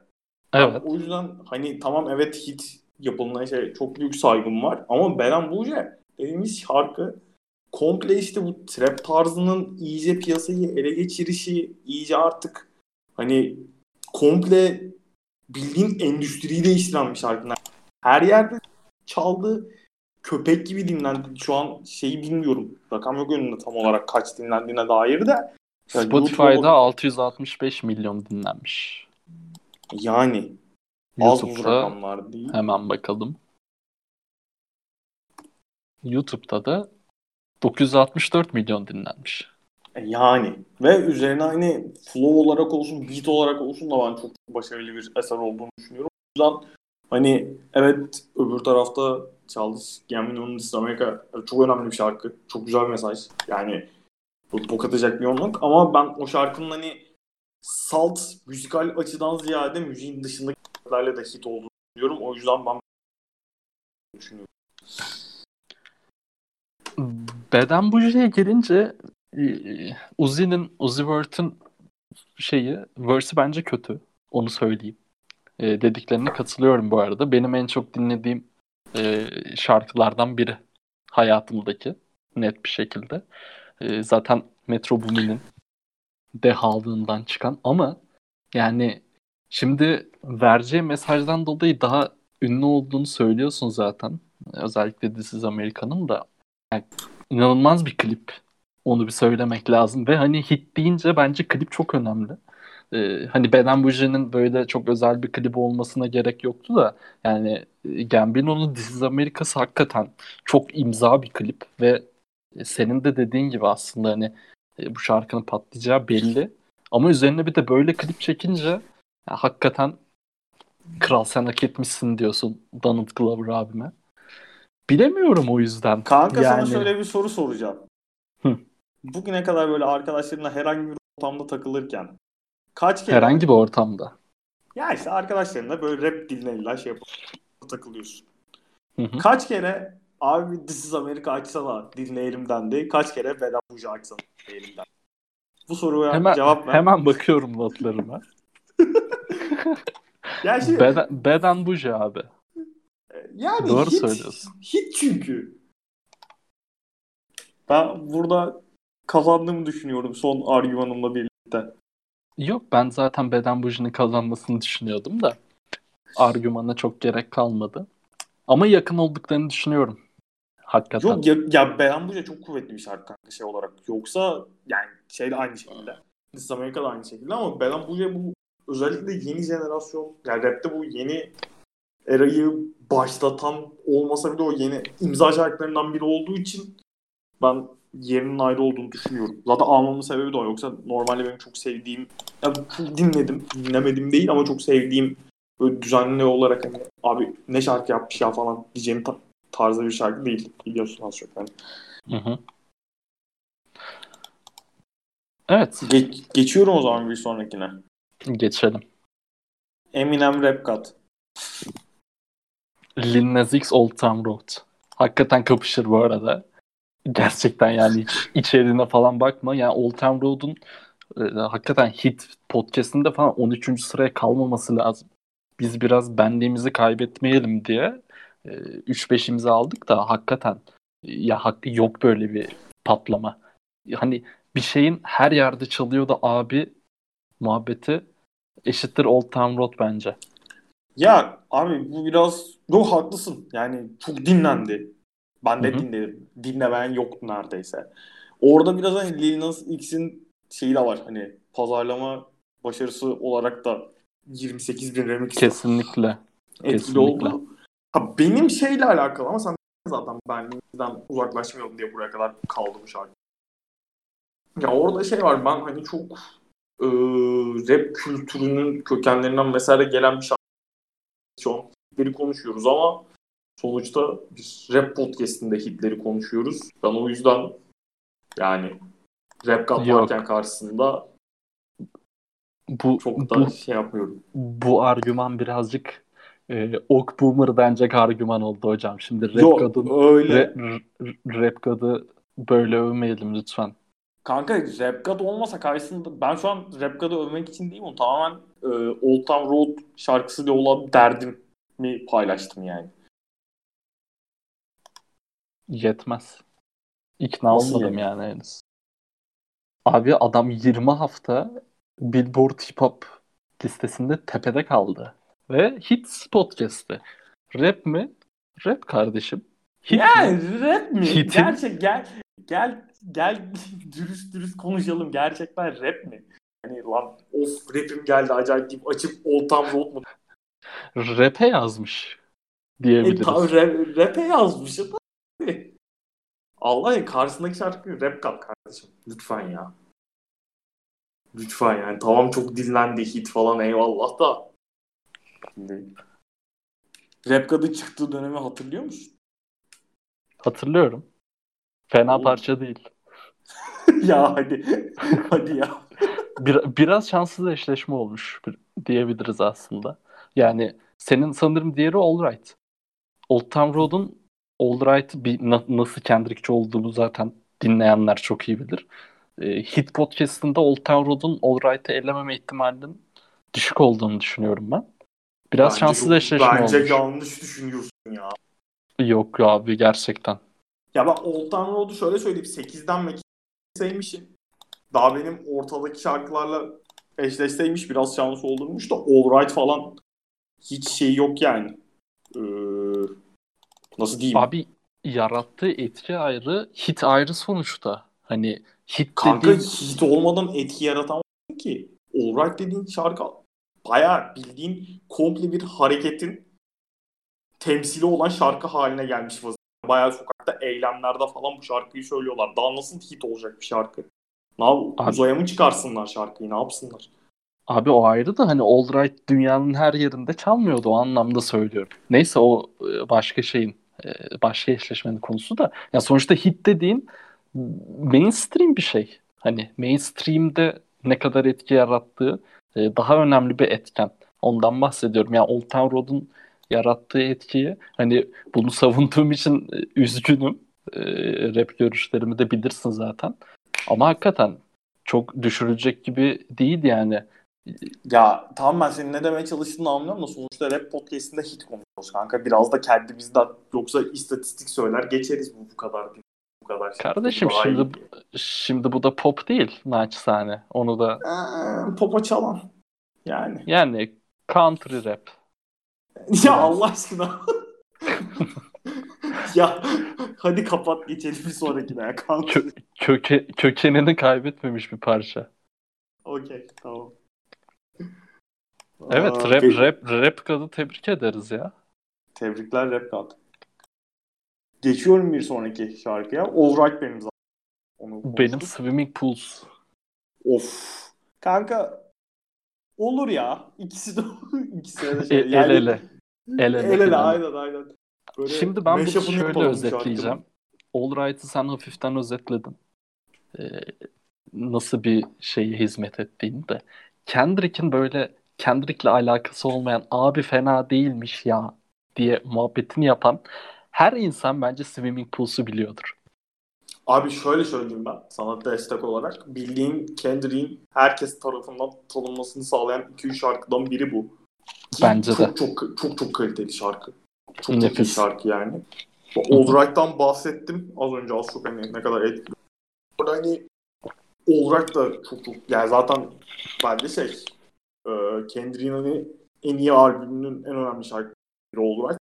Evet. O yüzden hani tamam evet hit yapılan şey çok büyük saygım var ama Belen Buje dediğimiz şarkı komple işte bu trap tarzının iyice piyasayı ele geçirişi iyice artık hani komple bildiğin endüstriyi değiştiren bir şarkı. Her yerde çaldı köpek gibi dinlendi. Şu an şeyi bilmiyorum. Rakam yok önünde tam olarak kaç dinlendiğine dair de. Yani Spotify'da YouTube'a- 665 milyon dinlenmiş. yani az bu YouTube'da rakamlar değil. hemen bakalım. YouTube'da da 964 milyon dinlenmiş. E, Yani ve üzerine hani flow olarak olsun, beat olarak olsun da ben çok başarılı bir eser olduğunu düşünüyorum. O yüzden Hani evet öbür tarafta Childish Gambino'nun This America çok önemli bir şarkı. Çok güzel bir mesaj. Yani bok atacak bir yoğunluk. Ama ben o şarkının hani salt müzikal açıdan ziyade müziğin dışındaki şarkılarla da hit olduğunu düşünüyorum. O yüzden ben düşünüyorum. Beden Buji'ye gelince e, Uzi'nin, Uzi Vert'in şeyi, verse'i bence kötü. Onu söyleyeyim. E, dediklerine katılıyorum bu arada. Benim en çok dinlediğim e, şarkılardan biri hayatımdaki net bir şekilde. E, zaten Metro Boomin'in dehalığından çıkan ama yani şimdi vereceği mesajdan dolayı daha ünlü olduğunu söylüyorsun zaten. Özellikle This is America'nın da yani inanılmaz bir klip. Onu bir söylemek lazım ve hani hit deyince bence klip çok önemli. Ee, hani Beden Bouger'in böyle çok özel bir klip olmasına gerek yoktu da yani e, Gambino'nun This is America'sı hakikaten çok imza bir klip ve senin de dediğin gibi aslında hani e, bu şarkının patlayacağı belli. Ama üzerine bir de böyle klip çekince ya, hakikaten kral sen hak etmişsin diyorsun Donald Glover abime. Bilemiyorum o yüzden. Kanka yani... sana şöyle bir soru soracağım. Hı. Bugüne kadar böyle arkadaşlarınla herhangi bir ortamda takılırken kaç kere... Herhangi bir ortamda. Ya işte arkadaşlarınla böyle rap diline illa şey yapıp takılıyorsun. Hı hı. Kaç kere abi This is America açsana dinleyelim dendi. Kaç kere Beden Buja açsana dinleyelim dendi. Bu soruya hemen, cevap ver. Hemen bakıyorum notlarıma. ya şey, beden, beden Buja abi. Yani Doğru hit, söylüyorsun. Hit çünkü. Ben burada kazandığımı düşünüyorum son argümanımla birlikte. Yok ben zaten beden bujinin kazanmasını düşünüyordum da argümana çok gerek kalmadı. Ama yakın olduklarını düşünüyorum. Hakikaten. Yok ya, ya Beden Buja çok kuvvetli bir şarkı kanka şey olarak. Yoksa yani şey de aynı şekilde. This America da aynı şekilde ama Beden Buja bu özellikle yeni jenerasyon yani rapte bu yeni erayı başlatan olmasa bile o yeni imza şarkılarından biri olduğu için ben yerinin ayrı olduğunu düşünüyorum. Zaten almamın sebebi de o. Yoksa normalde benim çok sevdiğim, yani çok dinledim, dinlemedim değil ama çok sevdiğim böyle düzenli olarak hani abi ne şarkı yapmış ya falan diyeceğim ta- tarzda bir şarkı değil. Biliyorsun az çok yani. Hı hı. Evet. Ge- geçiyorum o zaman bir sonrakine. Geçelim. Eminem Rap God. Lil Nas X Old Town Road. Hakikaten kapışır bu arada. Gerçekten yani içeriğine falan bakma. Yani Old Town Road'un e, hakikaten hit podcastinde falan 13. sıraya kalmaması lazım. Biz biraz benliğimizi kaybetmeyelim diye e, 3-5'imizi aldık da hakikaten ya hak, yok böyle bir patlama. Hani bir şeyin her yerde çalıyor da abi muhabbeti eşittir Old Town Road bence. Ya abi bu biraz yok haklısın. Yani çok dinlendi. Ben de Hı-hı. dinledim. Dinlemeyen yoktu neredeyse. Orada biraz hani Lil Nas X'in şeyi de var. Hani pazarlama başarısı olarak da 28 bin remix kesinlikle etkili kesinlikle. oldu. Ha, benim şeyle alakalı ama sen zaten benliğimden uzaklaşmayalım diye buraya kadar kaldı bu şarkı. Ya orada şey var ben hani çok e, rap kültürünün kökenlerinden vesaire gelen bir şarkı şu an hitleri konuşuyoruz ama sonuçta bir rap podcastinde hitleri konuşuyoruz. Ben o yüzden yani rap kat varken karşısında bu çok da bu, şey yapmıyorum. Bu argüman birazcık e, ok boomer denecek argüman oldu hocam. Şimdi rap Yok, kadın öyle. Rap, rap kadı böyle övmeyelim lütfen. Kanka rap god olmasa karşısında ben şu an rap god'u övmek için değil mi? Tamamen e, Old Town Road şarkısıyla olan derdimi paylaştım yani. Yetmez. İkna Nasıl olmadım yani? yani henüz. Abi adam 20 hafta Billboard Hip Hop listesinde tepede kaldı. Ve hit podcast'ı. Rap mi? Rap kardeşim. Hit yani mi? rap mi? Hitin... Gerçek gel gel gel dürüst dürüst konuşalım. Gerçekten rap mi? Hani lan of rapim geldi acayip deyip açıp Old Town Road mu? Rap'e yazmış diyebiliriz. E, ta, rap, rap'e yazmış. Allah'ın karşısındaki şarkı rap kat kardeşim. Lütfen ya. Lütfen yani. Tamam çok dinlendi hit falan eyvallah da. Şimdi Rap God'ın çıktığı dönemi hatırlıyor musun? Hatırlıyorum. Fena Oğlum. parça değil. ya hadi. hadi ya. Bir, biraz şanssız eşleşme olmuş diyebiliriz aslında. Yani senin sanırım diğeri All Right. Old Town Road'un All Right bir, na, nasıl Kendrick'çi olduğunu zaten dinleyenler çok iyi bilir. E, Hit Podcast'ında Old Town Road'un All Right'ı elememe ihtimalinin düşük olduğunu düşünüyorum ben. Biraz bence şanssız eşleşme bence olmuş. Bence yanlış düşünüyorsun ya. Yok abi gerçekten. Ya ben Old Town Road'u şöyle söyleyeyim. 8'den mi sevmişim. Daha benim ortadaki şarkılarla eşleşseymiş biraz şans olurmuş da All Right falan hiç şey yok yani. Ee, nasıl diyeyim? Abi yarattığı etki ayrı, hit ayrı sonuçta. Hani hit Kanka dediğin... hit olmadan etki yaratamazsın ki. All Right dediğin şarkı bayağı bildiğin komple bir hareketin temsili olan şarkı haline gelmiş vaziyette. Bayağı sokakta eylemlerde falan bu şarkıyı söylüyorlar. Daha nasıl hit olacak bir şarkı? Ne yap uzaya mı çıkarsınlar şarkıyı? Ne yapsınlar? Abi o ayrı da hani All Right dünyanın her yerinde çalmıyordu o anlamda söylüyorum. Neyse o e, başka şeyin e, başka eşleşmenin konusu da. Ya sonuçta hit dediğin mainstream bir şey. Hani mainstream'de ne kadar etki yarattığı e, daha önemli bir etken. Ondan bahsediyorum. Yani Old Town Road'un yarattığı etkiyi hani bunu savunduğum için üzgünüm. Rap görüşlerimi de bilirsin zaten. Ama hakikaten çok düşürülecek gibi değil yani. Ya tamam ben senin ne demeye çalıştığını anlıyorum da sonuçta rap podcastinde hit konuşuyoruz kanka. Biraz da kendimizden yoksa istatistik söyler geçeriz bu bu kadar bu kadar. Şey. Kardeşim şimdi iyi. şimdi bu da pop değil naçizane. Onu da ee, popa çalan. Yani. Yani country rap. ya Allah aşkına. ya hadi kapat geçelim bir sonrakine ya. Kö- köke- kökenini kaybetmemiş bir parça. Okey tamam. Evet Aa, rap, rap, rap kadı tebrik ederiz ya. Tebrikler rap kadı. Geçiyorum bir sonraki şarkıya. All Right benim zaten. Onu benim Swimming Pools. Of. Kanka olur ya. İkisi de ikisi de şey. El, yani, el ele. El ele. El ele aynen aynen. Böyle Şimdi ben bunu şöyle özetleyeceğim. All Right'ı sen hafiften özetledin. Ee, nasıl bir şeye hizmet ettiğini de. Kendrick'in böyle Kendrick'le alakası olmayan abi fena değilmiş ya diye muhabbetini yapan her insan bence Swimming Pools'u biliyordur. Abi şöyle söyleyeyim ben sana destek olarak. Bildiğim Kendrick'in herkes tarafından tanınmasını sağlayan 2-3 şarkıdan biri bu. Ki Bence çok, de. Çok çok çok çok kaliteli şarkı. Çok Nefis. iyi şarkı yani. All Right'tan bahsettim az önce az çok hani ne kadar etkili. Orada hani All Right da çok çok yani zaten bence şey e, Kendrick'in hani en iyi albümünün en önemli şarkıları Right.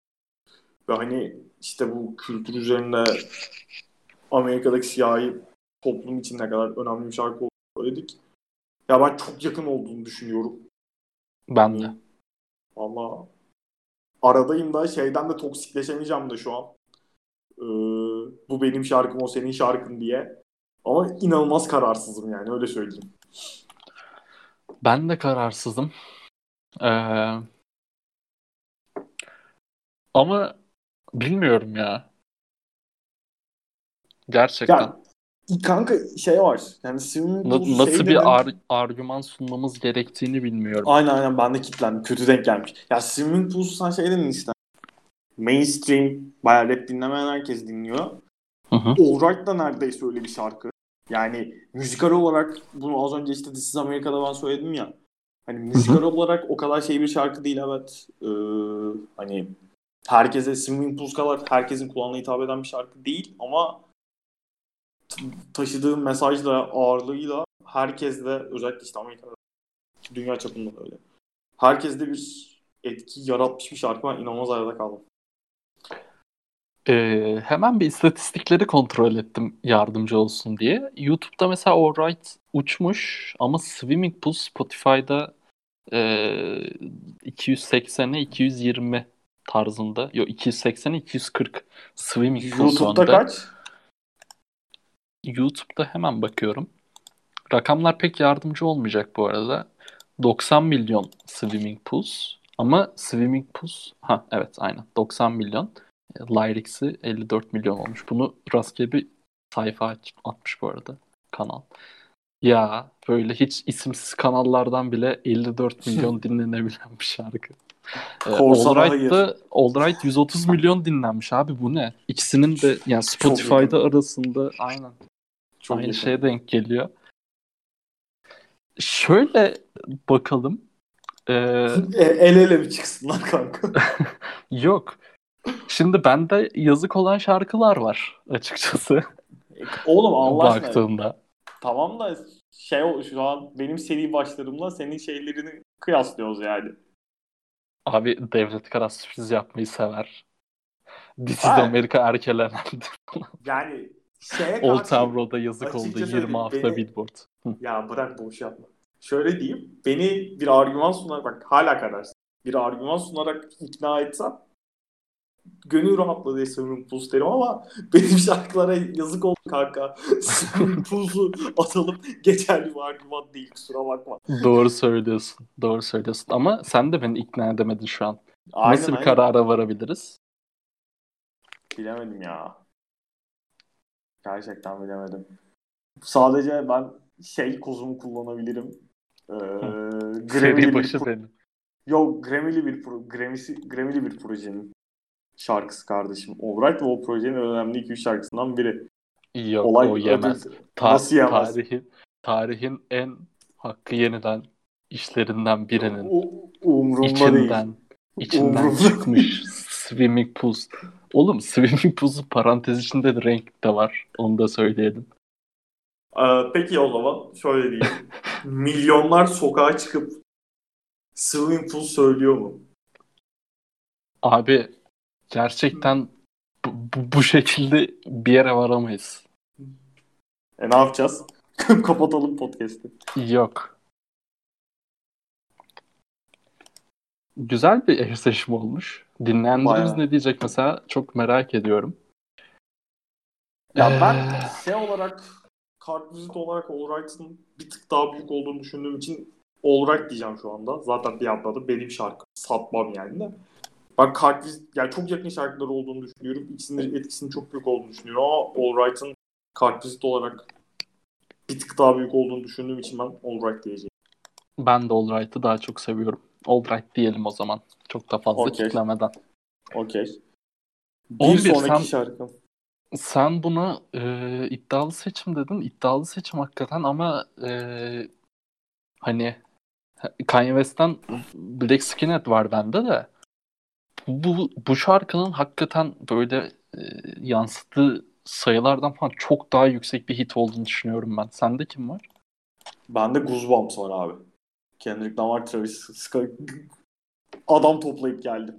Ve hani işte bu kültür üzerinde Amerika'daki siyahi toplum için ne kadar önemli bir şarkı olduğunu söyledik. Ya ben çok yakın olduğunu düşünüyorum. Ben de. Valla aradayım da şeyden de toksikleşemeyeceğim de şu an. Ee, bu benim şarkım o senin şarkın diye. Ama inanılmaz kararsızım yani öyle söyleyeyim. Ben de kararsızım. Ee, ama bilmiyorum ya. Gerçekten. Ya, kanka şey var. Yani Na- nasıl şey bir ar- argüman sunmamız gerektiğini bilmiyorum. Aynen aynen ben de kilitlendim. Kötü denk gelmiş. Ya Swimming Pools'u sen şey dedin işte. Mainstream bayağı rap dinlemeyen herkes dinliyor. Hı hı. All Right da neredeyse öyle bir şarkı. Yani müzikal olarak bunu az önce işte This is America'da ben söyledim ya. Hani müzikal Hı-hı. olarak o kadar şey bir şarkı değil evet. Ee, hani herkese Swimming Pools kadar herkesin kulağına hitap eden bir şarkı değil ama taşıdığı mesajla ağırlığıyla herkes de özellikle işte Amerika'da dünya çapında da öyle. Herkes de bir etki yaratmış bir şarkı. Ben inanılmaz arada kaldım. Ee, hemen bir istatistikleri kontrol ettim yardımcı olsun diye. YouTube'da mesela Alright uçmuş ama Swimming Pool Spotify'da e, 280'e 220 tarzında. Yok 280'e 240 Swimming Pool YouTube'da kaç? YouTube'da hemen bakıyorum. Rakamlar pek yardımcı olmayacak bu arada. 90 milyon Swimming Pools Ama Swimming Pools ha evet aynen 90 milyon. E, Lyrics'i 54 milyon olmuş. Bunu rastgele bir sayfa atmış bu arada kanal. Ya böyle hiç isimsiz kanallardan bile 54 milyon dinlenebilen bir şarkı. Ee, Allright'ta Allright 130 milyon dinlenmiş abi bu ne? İkisinin de yani Spotify'da arasında aynen. Çok aynı şeye denk geliyor. Şöyle bakalım. Ee, el ele mi çıksınlar kanka? Yok. Şimdi bende yazık olan şarkılar var açıkçası. Oğlum Allah aşkına. Baktığında. Tamam da şey şu an benim seri başlarımla senin şeylerini kıyaslıyoruz yani. Abi Devlet Kara sürpriz yapmayı sever. This is Amerika erkelenendi. yani şeye Old Town Road'a yazık oldu 20 hafta beni, billboard. ya bırak boş yapma. Şöyle diyeyim. Beni bir argüman sunarak bak hala kadar bir argüman sunarak ikna etsem gönül rahatladı Swimming Pools derim ama benim şarkılara yazık oldu kanka. Swimming Pools'u atalım geçerli bir argüman değil kusura bakma. Doğru söylüyorsun. Doğru söylüyorsun. Ama sen de beni ikna edemedin şu an. Aynen, Nasıl bir aynen. karara varabiliriz? Bilemedim ya. Gerçekten bilemedim. Sadece ben şey kozumu kullanabilirim. Ee, Seri başı senin. Yok Grammy'li bir pro- Grammy'si, Grammy'li bir projenin şarkısı kardeşim. Alright ve o projenin önemli 2-3 şarkısından biri. Yok Olay o yemez. Ta- Nasıl yemez? Tarihin, tarihin en hakkı yeniden işlerinden birinin o, umurumda içinden, değil. içinden umurumda çıkmış Swimming Pools. Oğlum Swimming Pools'un parantez içinde de renk de var. Onu da söyleyelim. Ee, peki o zaman şöyle diyeyim. Milyonlar sokağa çıkıp Swimming Pool söylüyor mu? Abi gerçekten bu, bu, bu şekilde bir yere varamayız. E ne yapacağız? Kapatalım podcast'i. Yok. Güzel bir eşleşme olmuş. Dinleyenlerimiz Bayağı. ne diyecek mesela çok merak ediyorum. Ya ee... ben şey olarak kartvizit olarak Allright'ın bir tık daha büyük olduğunu düşündüğüm için Allright diyeceğim şu anda. Zaten bir atladı benim şarkı. Satmam yani de. Ben kartvizit yani çok yakın şarkıları olduğunu düşünüyorum. İkisinin etkisinin çok büyük olduğunu düşünüyorum ama Allright'ın kartvizit olarak bir tık daha büyük olduğunu düşündüğüm için ben Allright diyeceğim. Ben de Allright'ı daha çok seviyorum. Allright diyelim o zaman. Çok da fazla okay. kitlemeden. Okey. Bir 11, sonraki sen, şarkım. Sen buna e, iddialı seçim dedin. İddialı seçim hakikaten ama e, hani Kanye West'ten Black Skinhead var bende de. Bu, bu şarkının hakikaten böyle e, yansıttığı sayılardan falan çok daha yüksek bir hit olduğunu düşünüyorum ben. Sende kim var? Bende Goosebumps var abi. Kendrick Lamar, Travis Scott adam toplayıp geldim.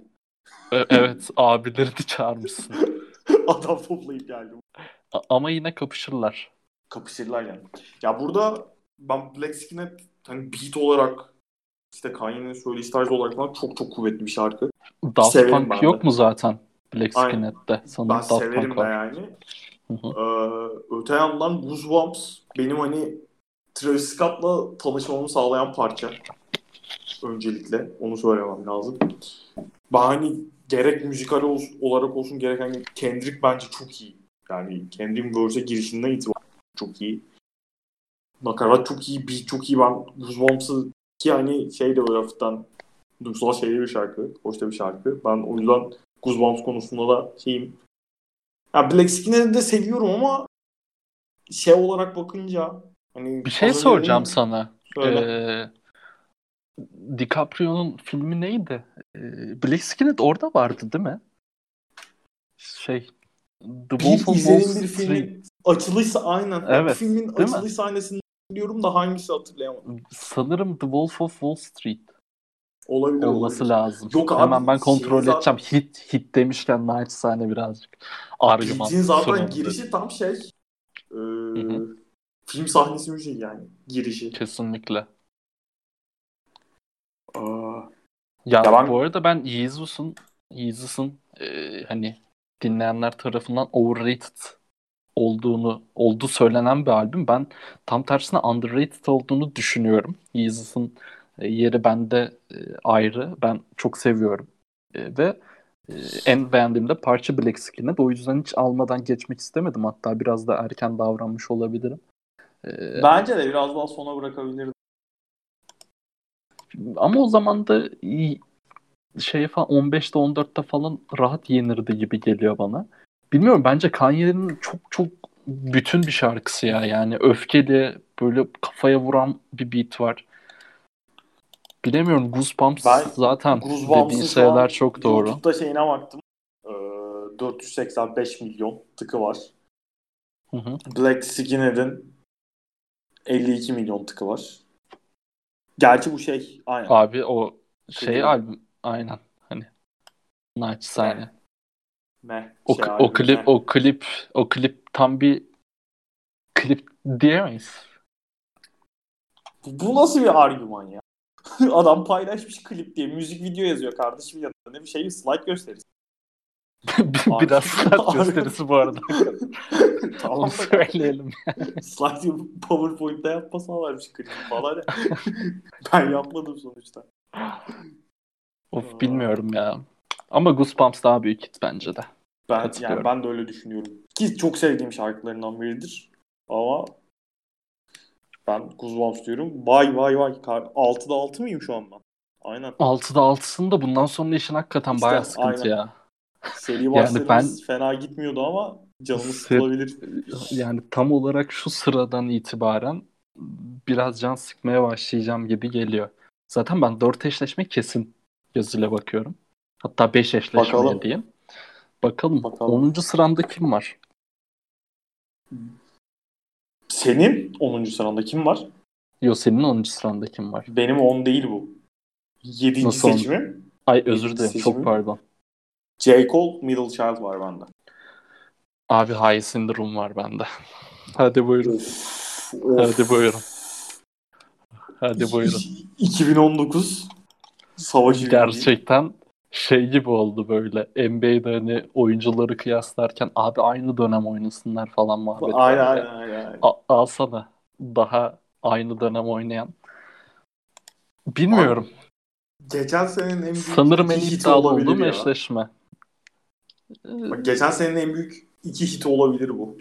E, evet abileri de çağırmışsın. adam toplayıp geldim. A- ama yine kapışırlar. Kapışırlar yani. Ya burada ben Black Skinhead hani beat olarak işte Kanye'nin söyleyiş tarzı olarak falan çok çok kuvvetli bir şarkı. Daft severim Punk yok mu zaten Black Skinhead'de? Sanırım ben Daft severim Punk de yani. Ee, öte yandan Goosebumps benim hani Travis Scott'la tanışmamı sağlayan parça. Öncelikle onu söylemem lazım. Ben hani gerek müzikal olarak olsun gerek hani Kendrick bence çok iyi. Yani Kendrick'in verse'e girişinden itibaren çok iyi. Nakarat çok iyi, beat çok iyi. Ben Goosebumps'ı ki hani şey de böyle hafiften duygusal şeyli bir şarkı. Hoş da bir şarkı. Ben o yüzden Goosebumps konusunda da şeyim. Ya Black Skinner'ı de seviyorum ama şey olarak bakınca hani bir şey soracağım önce... sana. Ee, DiCaprio'nun filmi neydi? Ee, Black Skinhead orada vardı değil mi? Şey The Wolf of Wall Street. açılış aynen. Evet. filmin açılış mi? sahnesini biliyorum da hangisi hatırlayamadım. Sanırım The Wolf of Wall Street. Olabilir olması olabilir. lazım. Yok abi, Hemen ben kontrol şey edeceğim. Zaten... Hit hit demişken naçizane birazcık argüman. Beat'in zaten girişi dedi. tam şey e, film sahnesi müziği yani girişi. Kesinlikle. Aa, ya, ya ben... bu arada ben Yeezus'un Yeesus'un e, hani dinleyenler tarafından overrated olduğunu olduğu söylenen bir albüm. Ben tam tersine underrated olduğunu düşünüyorum. Yeesus'un E, yeri bende e, ayrı. Ben çok seviyorum. E, ve e, en beğendiğim de parça Black Skin'e. O yüzden hiç almadan geçmek istemedim. Hatta biraz da erken davranmış olabilirim. E, Bence de biraz daha sona bırakabilirdim. Ama o zaman da şey falan 15'te 14'te falan rahat yenirdi gibi geliyor bana. Bilmiyorum bence Kanye'nin çok çok bütün bir şarkısı ya. Yani öfkeli böyle kafaya vuran bir beat var. Bilemiyorum Goosebumps ben, zaten dediğin şeyler çok doğru. YouTube'da şeyine baktım. Ee, 485 milyon tıkı var. Hı hı. Black Skinhead'in 52 milyon tıkı var. Gerçi bu şey aynen. Abi o şey Klip. albüm aynen hani naçizane. Ne? O, şey o klip ne? o klip o klip tam bir klip diyemeyiz. Bu nasıl bir argüman ya? Adam paylaşmış klip diye müzik video yazıyor kardeşim ya ne bir şey slide gösterisi. Biraz slide gösterisi bu arada. tamam Onu söyleyelim. slide PowerPoint'te yapmasalarmış klip falan ben yapmadım sonuçta. Of bilmiyorum ya. Ama Goosebumps daha büyük hit bence de. Ben yani ben de öyle düşünüyorum. Ki çok sevdiğim şarkılarından biridir. Ama ben Goosebumps diyorum. Vay vay vay. 6'da 6 mıyım şu anda? Aynen. 6'da 6'sında bundan sonra işin hakikaten işte, bayağı sıkıntı aynen. ya. Seri yani ben fena gitmiyordu ama canımız sıkılabilir. Yani tam olarak şu sıradan itibaren biraz can sıkmaya başlayacağım gibi geliyor. Zaten ben 4 eşleşme kesin gözüyle bakıyorum. Hatta 5 eşleşme Bakalım. diyeyim. Bakalım. Bakalım. 10. sıramda kim var? Senin 10. sıranda kim var? Yok senin 10. sıranda kim var? Benim 10 değil bu. 7. Nasıl seçimim. Ay özür dilerim çok pardon. J. Cole Middle Child var bende. Abi High Syndrome var bende. Hadi buyurun. Of, of. Hadi buyurun. Hadi buyurun. 2019 savaşı Gerçekten şey gibi oldu böyle NBA'de hani oyuncuları kıyaslarken abi aynı dönem oynasınlar falan muhabbet. Aynen aynen aynen. alsana daha aynı dönem oynayan. Bilmiyorum. Abi, geçen senenin en büyük Sanırım en iddialı olduğum eşleşme. Bak, geçen senenin en büyük iki hit olabilir bu.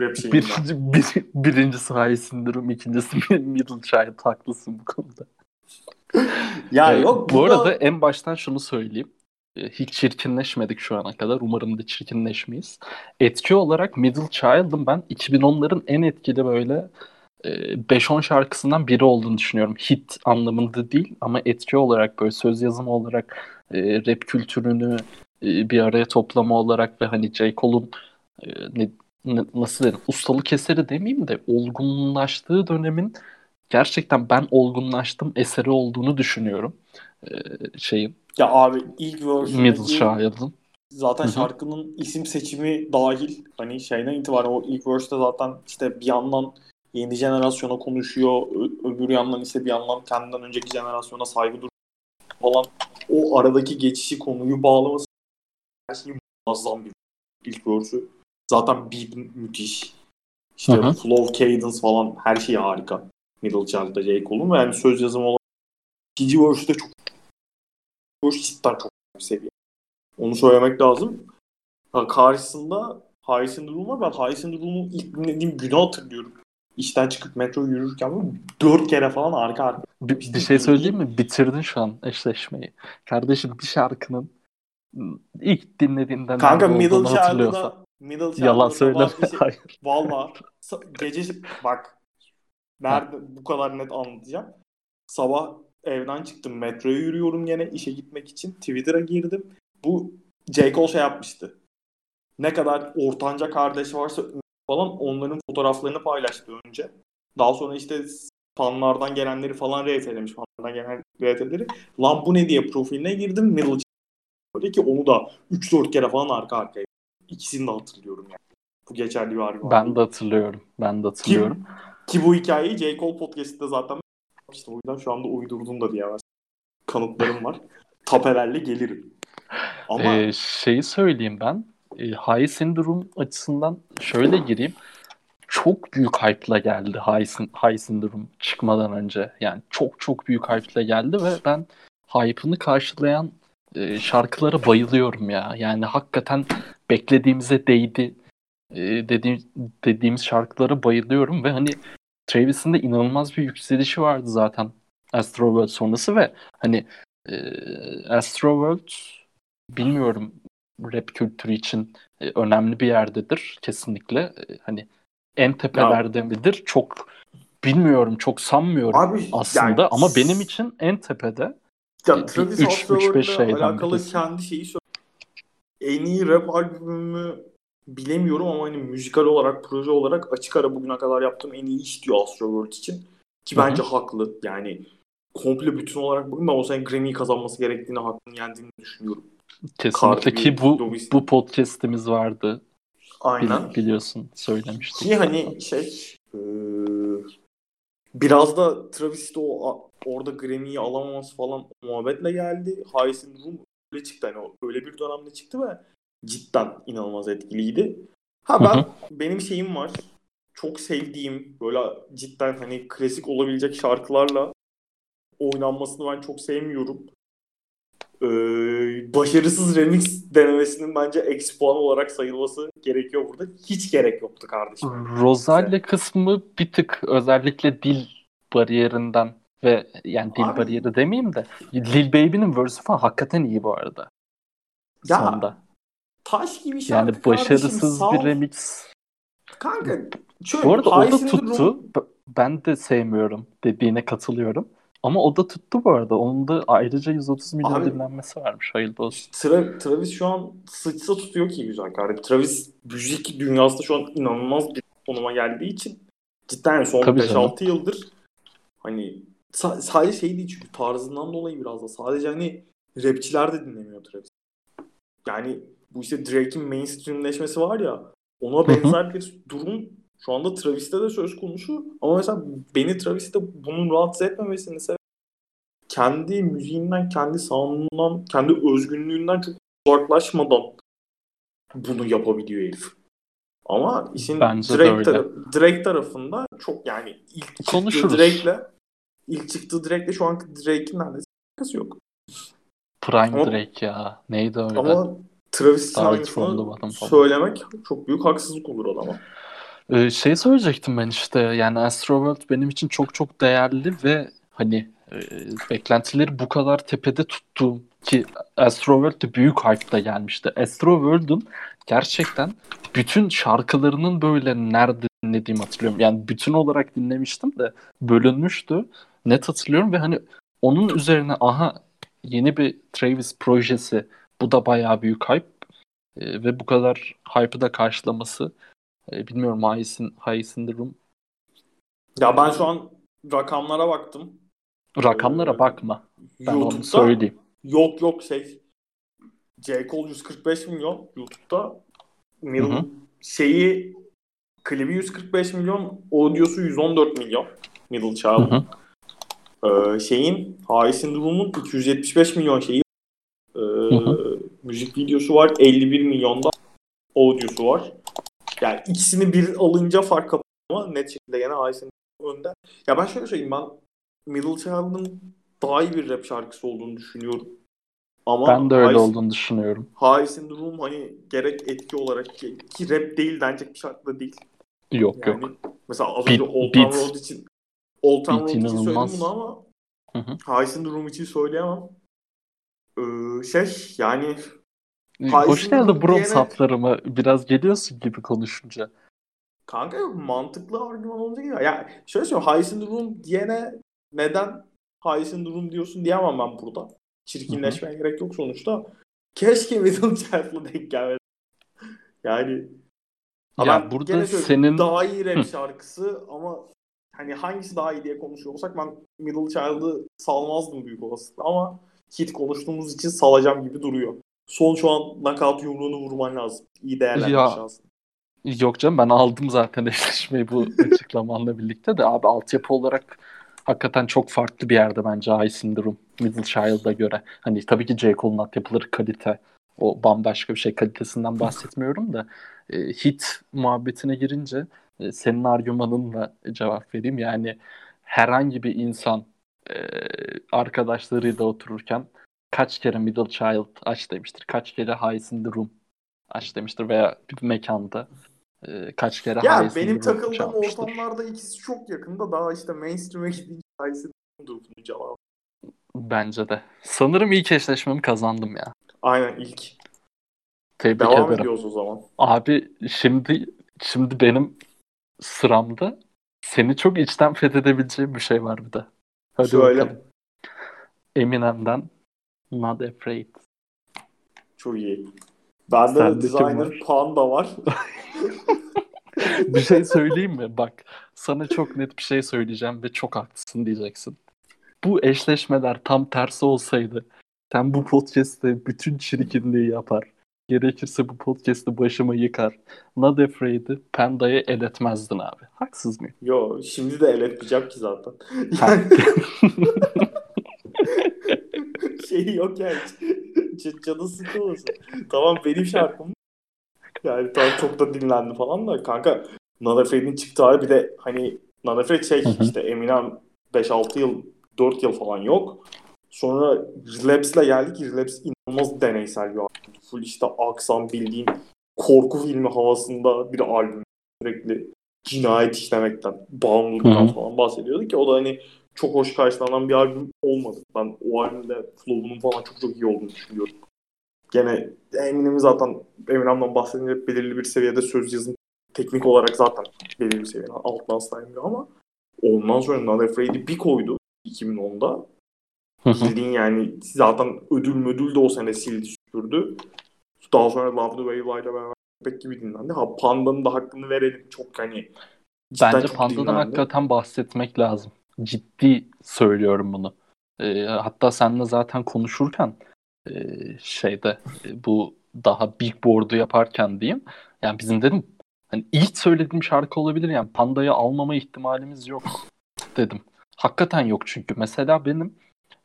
Rap Birinci, bir, birincisi High Syndrome, ikincisi Middle Child. Haklısın bu konuda. ya ee, yok. Bu arada en baştan şunu söyleyeyim. Ee, hiç çirkinleşmedik şu ana kadar. Umarım da çirkinleşmeyiz. Etki olarak Middle Child'ın ben 2010'ların en etkili böyle 5-10 e, şarkısından biri olduğunu düşünüyorum. Hit anlamında değil ama etki olarak böyle söz yazımı olarak e, rap kültürünü e, bir araya toplama olarak ve hani J. Cole'un ne, nasıl derim ustalık eseri demeyeyim de olgunlaştığı dönemin gerçekten ben olgunlaştım eseri olduğunu düşünüyorum. Ee, şeyin. Ya abi ilk version'daki Middle Child'ın. Zaten Hı-hı. şarkının isim seçimi dahil hani şeyden itibaren o ilk verse'de zaten işte bir yandan yeni jenerasyona konuşuyor. Ö- öbür yandan ise bir yandan kendinden önceki jenerasyona saygı duruyor falan. O aradaki geçişi konuyu bağlaması her şey muazzam bir ilk verse'ü. Zaten beat müthiş. İşte Hı-hı. flow, cadence falan her şey harika. Middle Child'da J. Cole'un ve yani söz yazımı olan ikinci verse'de çok verse cidden çok bir seviye. Onu söylemek lazım. karşısında High Syndrome var. Ben High Syndrome'u ilk dinlediğim günü hatırlıyorum. İşten çıkıp metro yürürken dört kere falan arka arka. Bir, bir şey söyleyeyim mi? Bitirdin şu an eşleşmeyi. Kardeşim bir şarkının ilk dinlediğinden Kanka Middle Child'da Middle Child'da Yalan söyleme. Şey. Valla gece bak nerede bu kadar net anlatacağım. Sabah evden çıktım. Metroya yürüyorum gene işe gitmek için. Twitter'a girdim. Bu J. Cole şey yapmıştı. Ne kadar ortanca kardeş varsa falan onların fotoğraflarını paylaştı önce. Daha sonra işte fanlardan gelenleri falan RT'lemiş. Fanlardan gelen RT'leri. Lan bu ne diye profiline girdim. Middle Böyle ki onu da 3-4 kere falan arka arkaya. İkisini de hatırlıyorum yani. Bu geçerli bir argüman. Ben de hatırlıyorum. Ben de hatırlıyorum. Ki, ki bu hikayeyi J. Cole podcast'te zaten işte o yüzden şu anda uydurdum da diyemez. Kanıtlarım var. Tapelerle gelirim. Ama ee, şeyi söyleyeyim ben. E, high syndrome açısından şöyle gireyim. çok büyük hype'la geldi High, High Syndrome çıkmadan önce. Yani çok çok büyük hype'la geldi ve ben hype'ını karşılayan e, şarkılara bayılıyorum ya. Yani hakikaten beklediğimize değdi e, dediğim, dediğimiz şarkılara bayılıyorum ve hani Travis'in de inanılmaz bir yükselişi vardı zaten Astroworld sonrası ve hani e, Astroworld bilmiyorum rap kültürü için e, önemli bir yerdedir kesinlikle. E, hani en tepelerde ya. midir? Çok bilmiyorum, çok sanmıyorum Abi, aslında yani, ama benim için en tepede. Ya Travis 3-5 alakalı birisi. kendi şeyi söyleyeyim. En iyi rap albümü bilemiyorum ama hani müzikal olarak, proje olarak açık ara bugüne kadar yaptığım en iyi iş diyor Astroworld için. Ki Hı-hı. bence haklı. Yani komple bütün olarak bugün ben o sene Grammy'yi kazanması gerektiğini, hakkını yendiğini düşünüyorum. Kesinlikle ki bu bu podcast'imiz vardı. Aynen. biliyorsun söylemiştik. Ki hani şey e, biraz da Travis de o orada Grammy'yi alamaması falan muhabbetle geldi. Highs'in Room öyle çıktı. Hani öyle bir dönemde çıktı ve cidden inanılmaz etkiliydi. Ha ben benim şeyim var. Çok sevdiğim böyle cidden hani klasik olabilecek şarkılarla oynanmasını ben çok sevmiyorum. Ee, başarısız remix denemesinin bence eksi puan olarak sayılması gerekiyor burada. Hiç gerek yoktu kardeşim. Rosalia kısmı bir tık özellikle dil bariyerinden ve yani dil Abi, bariyeri demeyeyim de Lil Baby'nin verse'ü falan hakikaten iyi bu arada. Ya Sonda. Taş gibi şarkı Yani başarısız kardeşim, bir remix. Kanka şöyle, bu arada o da tuttu. Room... Ben de sevmiyorum dediğine katılıyorum. Ama o da tuttu bu arada. Onun da ayrıca 130 milyon Abi, dinlenmesi varmış. Hayırlı olsun. Tra- Travis şu an sıçsa tutuyor ki güzel kardeşim. Travis müzik dünyasında şu an inanılmaz bir konuma geldiği için cidden son 5-6 yıldır hani sa- sadece şey değil çünkü tarzından dolayı biraz da sadece hani rapçiler de dinlemiyor Travis. Yani bu işte Drake'in mainstreamleşmesi var ya ona benzer bir durum şu anda Travis'te de söz konusu. Ama mesela beni Travis'te bunun rahatsız etmemesini sebep kendi müziğinden, kendi sound'undan, kendi özgünlüğünden çok uzaklaşmadan bunu yapabiliyor herif. Ama işin Drake, taraf, Drake tarafında çok yani ilk Konuşuruz. çıktığı Drake'le ilk çıktığı Drake'le şu anki Drake'in neredeyse yok. Prime ama, Drake ya. Neydi öyle? Ama Travis aynısını söylemek çok büyük haksızlık olur adama. Ee, şey söyleyecektim ben işte yani Astroworld benim için çok çok değerli ve hani e, beklentileri bu kadar tepede tuttuğum ki Astroworld de büyük hype'da gelmişti. Astroworld'un gerçekten bütün şarkılarının böyle nerede dinlediğimi hatırlıyorum. Yani bütün olarak dinlemiştim de bölünmüştü. Net hatırlıyorum ve hani onun üzerine aha yeni bir Travis projesi bu da bayağı büyük hype e, ve bu kadar hype'ı da karşılaması e, bilmiyorum High'sin, High'sin Room. Ya ben şu an rakamlara baktım. Rakamlara ee, bakma. Ben onu söyleyeyim. Yok yok şey. J. Cole 145 milyon YouTube'da. Hı-hı. şeyi klibi 145 milyon, audiosu 114 milyon. Middle Child'ın. Ee, şeyin High Syndrome'un 275 milyon şeyi ee, müzik videosu var. 51 milyonda audiosu var. Yani ikisini bir alınca fark kapıyor ama net şekilde yine Aysen'in önde. Ya ben şöyle söyleyeyim ben Middle Child'ın daha iyi bir rap şarkısı olduğunu düşünüyorum. Ama ben de öyle High, olduğunu düşünüyorum. High Syndrome hani gerek etki olarak ki, ki rap değil denecek bir şarkı da değil. Yok yani, yok. Mesela az önce Old Town Road için Old Town Road için söyledim bunu ama hı hı. High Syndrome için söyleyemem. Ee, şey yani Hoş geldin bro diyene... saplarıma. Biraz geliyorsun gibi konuşunca. Kanka mantıklı argüman olunca gibi. Yani şöyle söyleyeyim. High Syndrome diyene neden High Syndrome diyorsun diyemem ben burada. Çirkinleşmeye Hı-hı. gerek yok sonuçta. Keşke Middle Child'la denk gelmedi. Yani ya burada senin daha iyi rap şarkısı ama hani hangisi daha iyi diye konuşuyor olsak ben Middle Child'ı salmazdım büyük olasılıkla ama hit konuştuğumuz için salacağım gibi duruyor son şu an knockout yumruğunu vurman lazım. İyi değerlendirmiş aslında. Yok canım ben aldım zaten eşleşmeyi bu açıklamanla birlikte de abi altyapı olarak hakikaten çok farklı bir yerde bence High Syndrome Middle Child'a göre. Hani tabii ki J. Cole'un altyapıları kalite o bambaşka bir şey kalitesinden bahsetmiyorum da e, hit muhabbetine girince e, senin argümanınla cevap vereyim. Yani herhangi bir insan e, arkadaşlarıyla otururken kaç kere middle child aç demiştir. Kaç kere highs in the room aç demiştir veya bir mekanda e, kaç kere ya highs benim in the room takıldığım çalmıştır. ortamlarda ikisi çok yakında daha işte mainstream'e gidince highs in the room'dur bunun cevabı. Bence de. Sanırım ilk eşleşmemi kazandım ya. Aynen ilk. Tebrik Devam ederim. ediyoruz o zaman. Abi şimdi şimdi benim sıramda seni çok içten fethedebileceğim bir şey var bir de. Hadi Söyle. bakalım. Eminem'den Not Afraid. Çok iyi. Bende de designer panda var. bir şey söyleyeyim mi? Bak sana çok net bir şey söyleyeceğim ve çok haklısın diyeceksin. Bu eşleşmeler tam tersi olsaydı sen bu podcast'te bütün çirkinliği yapar. Gerekirse bu podcast'ı başıma yıkar. Not Afraid'i Panda'ya el etmezdin abi. Haksız mıyım? Yo şimdi de el etmeyeceğim ki zaten. Ha. şey yok yani. Ç- Canı sıkılmasın. tamam benim şarkım. Yani tamam çok da dinlendi falan da kanka Nana Fred'in çıktığı hali bir de hani Nana Fred şey Hı hı. işte Eminem 5-6 yıl 4 yıl falan yok. Sonra Relapse'le geldik. Relapse inanılmaz deneysel bir albüm. Full işte aksan bildiğin korku filmi havasında bir albüm. Sürekli cinayet işlemekten, bağımlılıktan falan bahsediyordu ki o da hani çok hoş karşılanan bir albüm olmadı. Ben o albümde flow'unun falan çok çok iyi olduğunu düşünüyorum. Gene Eminem'in zaten Eminem'den bahsedince belirli bir seviyede söz yazım teknik olarak zaten belirli bir seviyeden altına asla inmiyor ama ondan sonra Not Afraid'i bir koydu 2010'da. Hı hı. Bildiğin yani zaten ödül müdül de o sene sildi süpürdü. Daha sonra Love the Way Lie'la beraber pek gibi dinlendi. Ha Panda'nın da hakkını verelim. Çok hani Bence Panda'dan hakikaten bahsetmek lazım. Ciddi söylüyorum bunu. Ee, hatta seninle zaten konuşurken e, şeyde e, bu daha big board'u yaparken diyeyim. Yani bizim dedim hani ilk söylediğim şarkı olabilir yani Panda'yı almama ihtimalimiz yok dedim. Hakikaten yok çünkü. Mesela benim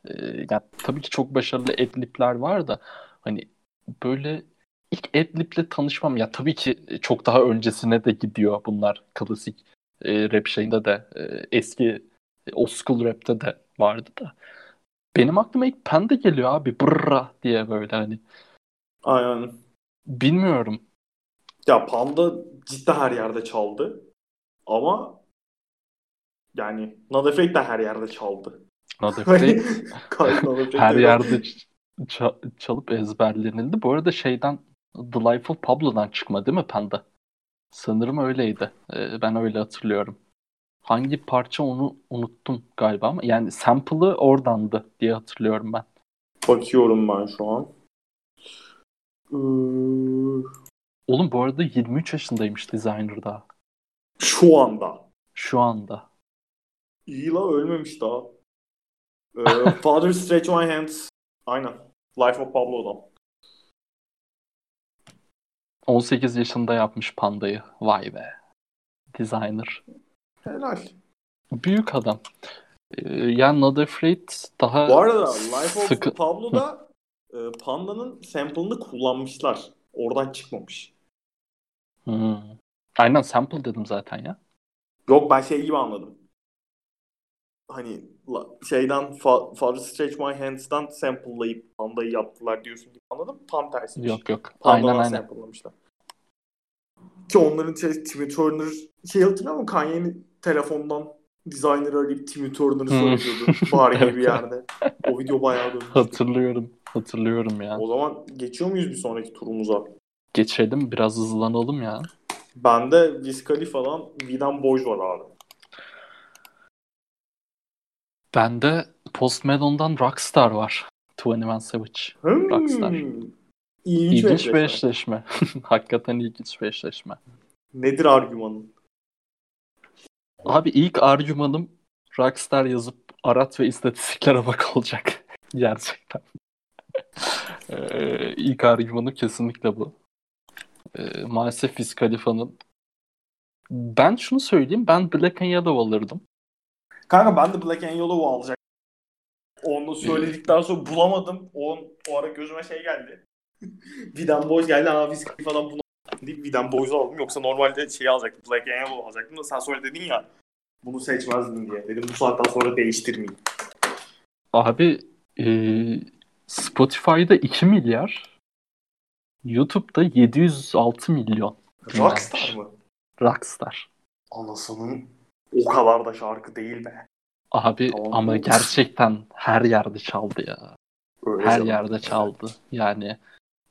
e, ya tabii ki çok başarılı adlib'ler var da hani böyle ilk adlib'le tanışmam ya tabii ki çok daha öncesine de gidiyor bunlar klasik e, rap şeyinde de e, eski e, old school rap'te de vardı da. Benim aklıma ilk Panda geliyor abi brrra diye böyle hani Aynen. bilmiyorum. Ya Panda cidden her yerde çaldı. Ama yani Afraid de her yerde çaldı. Not Afraid her de- yerde ça- çalıp ezberlenildi. Bu arada şeyden The Life of Pablo'dan çıkma değil mi Panda? Sanırım öyleydi. Ee, ben öyle hatırlıyorum. Hangi parça onu unuttum galiba ama yani sample'ı oradandı diye hatırlıyorum ben. Bakıyorum ben şu an. Ee, Oğlum bu arada 23 yaşındaymış designer daha. şu anda. Şu anda. İyi la ölmemiş daha. Ee, Father Stretch My Hands. Aynen. Life of Pablo'dan. 18 yaşında yapmış Panda'yı. Vay be. Designer. Helal. Büyük adam. Ee, yani Not Afraid daha Bu arada Life of sıkı... Pablo'da e, Panda'nın sample'ını kullanmışlar. Oradan çıkmamış. Hmm. Aynen sample dedim zaten ya. Yok ben şey gibi anladım. Hani şeyden Fa- Father Stretch My Hands'dan sample'layıp Panda'yı yaptılar diyorsun gibi anladım. Tam tersiymiş. Yok yok. Aynen Panda'dan aynen. sample'lamışlar. Ki onların şey, Timmy Turner şey hatırlıyor musun? Kanye'nin telefondan designer'ı arayıp Timmy Turner'ı Hmm. söylüyordu. Bar gibi bir yerde. O video bayağı dönmüştü. Hatırlıyorum. Hatırlıyorum ya. O zaman geçiyor muyuz bir sonraki turumuza? Geçelim biraz hızlanalım ya. Bende Wiz Khalifa'dan Vidam Boys var abi. Bende Post Malone'dan Rockstar var. 21 Savage. Hmm. Rockstar. İlginç, İlginç bir bir eşleşme. eşleşme. Hakikaten ilginç bir eşleşme. Nedir argümanın? Abi ilk argümanım Rockstar yazıp arat ve istatistiklere bak olacak. Gerçekten. ee, ilk argümanım kesinlikle bu. Ee, maalesef Wiz Khalifa'nın ben şunu söyleyeyim ben Black and Yellow alırdım. Kanka ben de Black and Yellow'u alacak. Onu söyledikten sonra bulamadım. O, o ara gözüme şey geldi. Vidam Boys geldi ama Wiz Khalifa'dan bunu deyip Vidam Boys'u aldım. Yoksa normalde şeyi alacaktım. Black Yellow alacaktım da sen sonra dedin ya bunu seçmezdin diye. Dedim bu saatten sonra değiştirmeyeyim. Abi e, Spotify'da 2 milyar YouTube'da 706 milyon. Rockstar mı? Rockstar. Anasının o kadar da şarkı değil be. Abi tamam. ama gerçekten her yerde çaldı ya. Öyle her yerde çaldı. Yani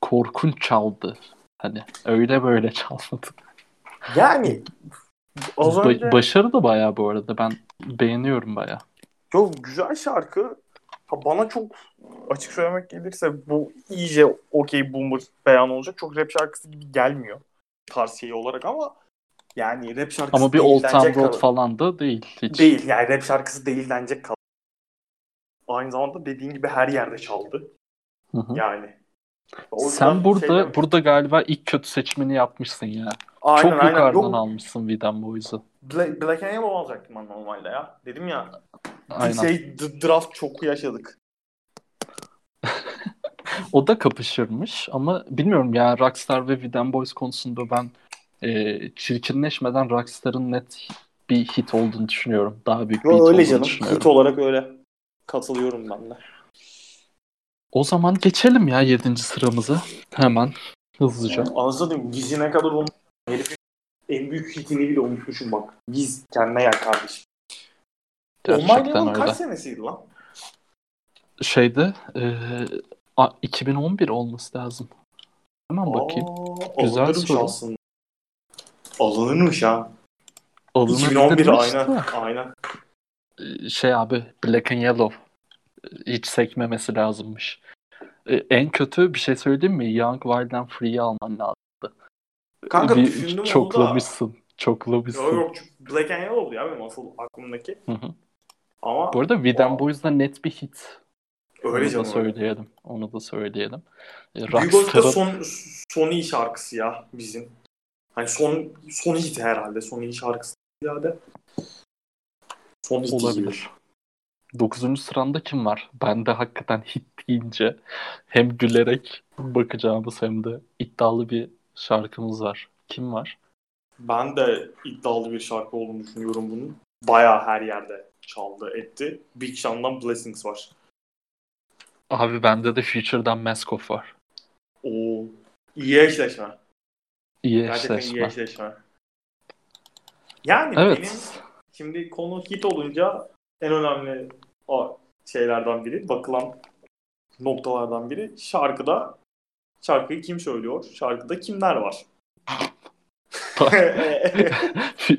korkunç çaldı. Hani öyle böyle çalmadı. Yani az önce... Ba- başarı da bayağı bu arada. Ben beğeniyorum bayağı. Çok güzel şarkı. Ha bana çok açık söylemek gelirse bu iyice okey boomer beyan olacak. Çok rap şarkısı gibi gelmiyor tavsiye olarak ama yani rap şarkısı Ama bir Old Town Road falan da değil hiç. Değil yani rap şarkısı değil denecek kal. Aynı zamanda dediğin gibi her yerde çaldı. Hı hı. Yani. Sen burada şey burada galiba ilk kötü seçimini yapmışsın ya. Aynen, Çok aynen. yukarıdan Yok. almışsın Vidam Boys'u. Black, Black and Yellow alacaktım ben normalde ya. Dedim ya. Aynen. Şey, draft çok yaşadık. o da kapışırmış ama bilmiyorum ya Rockstar ve Vidam Boys konusunda ben e, çirkinleşmeden Rockstar'ın net bir hit olduğunu düşünüyorum. Daha büyük bir Yo, hit öyle olduğunu canım. düşünüyorum. Hit olarak öyle. Katılıyorum ben de. O zaman geçelim ya 7. sıramızı. Hemen hızlıca. Anladım. Viz'i ne kadar olmuş. Herifin en büyük hitini bile unutmuşum bak. Viz kendine gel kardeşim. Gerçekten öyle. kaç senesiydi lan? Şeyde e, 2011 olması lazım. Hemen bakayım. Aa, Güzel soru. Aslında. Alınırmış ha. Alınır 2011 aynen. Aynen. Şey abi Black and Yellow hiç sekmemesi lazımmış. En kötü bir şey söyleyeyim mi? Young, Wild and Free'yi alman lazımdı. Kanka bir, düşündüm çoklamışsın. Da... Çoklamışsın. Yok yok Black and Yellow oldu ya benim asıl aklımdaki. Hı hı. Ama Bu arada Vidam Boys'da net bir hit. Öyle Onu canım. da söyleyelim. Onu da söyleyelim. Rockstar'ın... son, son iyi şarkısı ya bizim. Hani son son hit herhalde. Son iyi şarkısı ziyade. Son hit olabilir. 9. sıranda kim var? Ben de hakikaten hit deyince hem gülerek bakacağımız hem de iddialı bir şarkımız var. Kim var? Ben de iddialı bir şarkı olduğunu düşünüyorum bunun. Bayağı her yerde çaldı etti. Big Sean'dan Blessings var. Abi bende de Future'dan Mask var. Oo, iyi eşleşme. İyi Gerçekten eşleşme. iyi eşleşme. Yani evet. benim şimdi konu hit olunca en önemli o şeylerden biri, bakılan noktalardan biri şarkıda şarkıyı kim söylüyor? Şarkıda kimler var?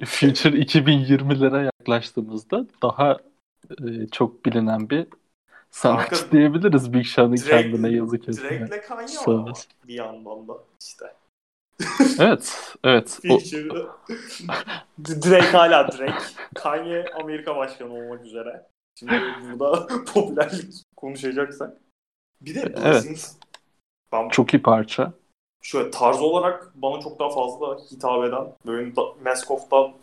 Future 2020'lere yaklaştığımızda daha e, çok bilinen bir sanatçı Kanka, diyebiliriz Big Sean'ın kendine yazık etmeye. Drake'le Kanye var bir yandan da işte. evet, evet. o... Drake hala Drake. Kanye Amerika başkanı olmak üzere. Şimdi burada popülerlik konuşacaksak. Bir de evet. Ben, çok iyi parça. Şöyle tarz olarak bana çok daha fazla hitap eden böyle Maskoff'tan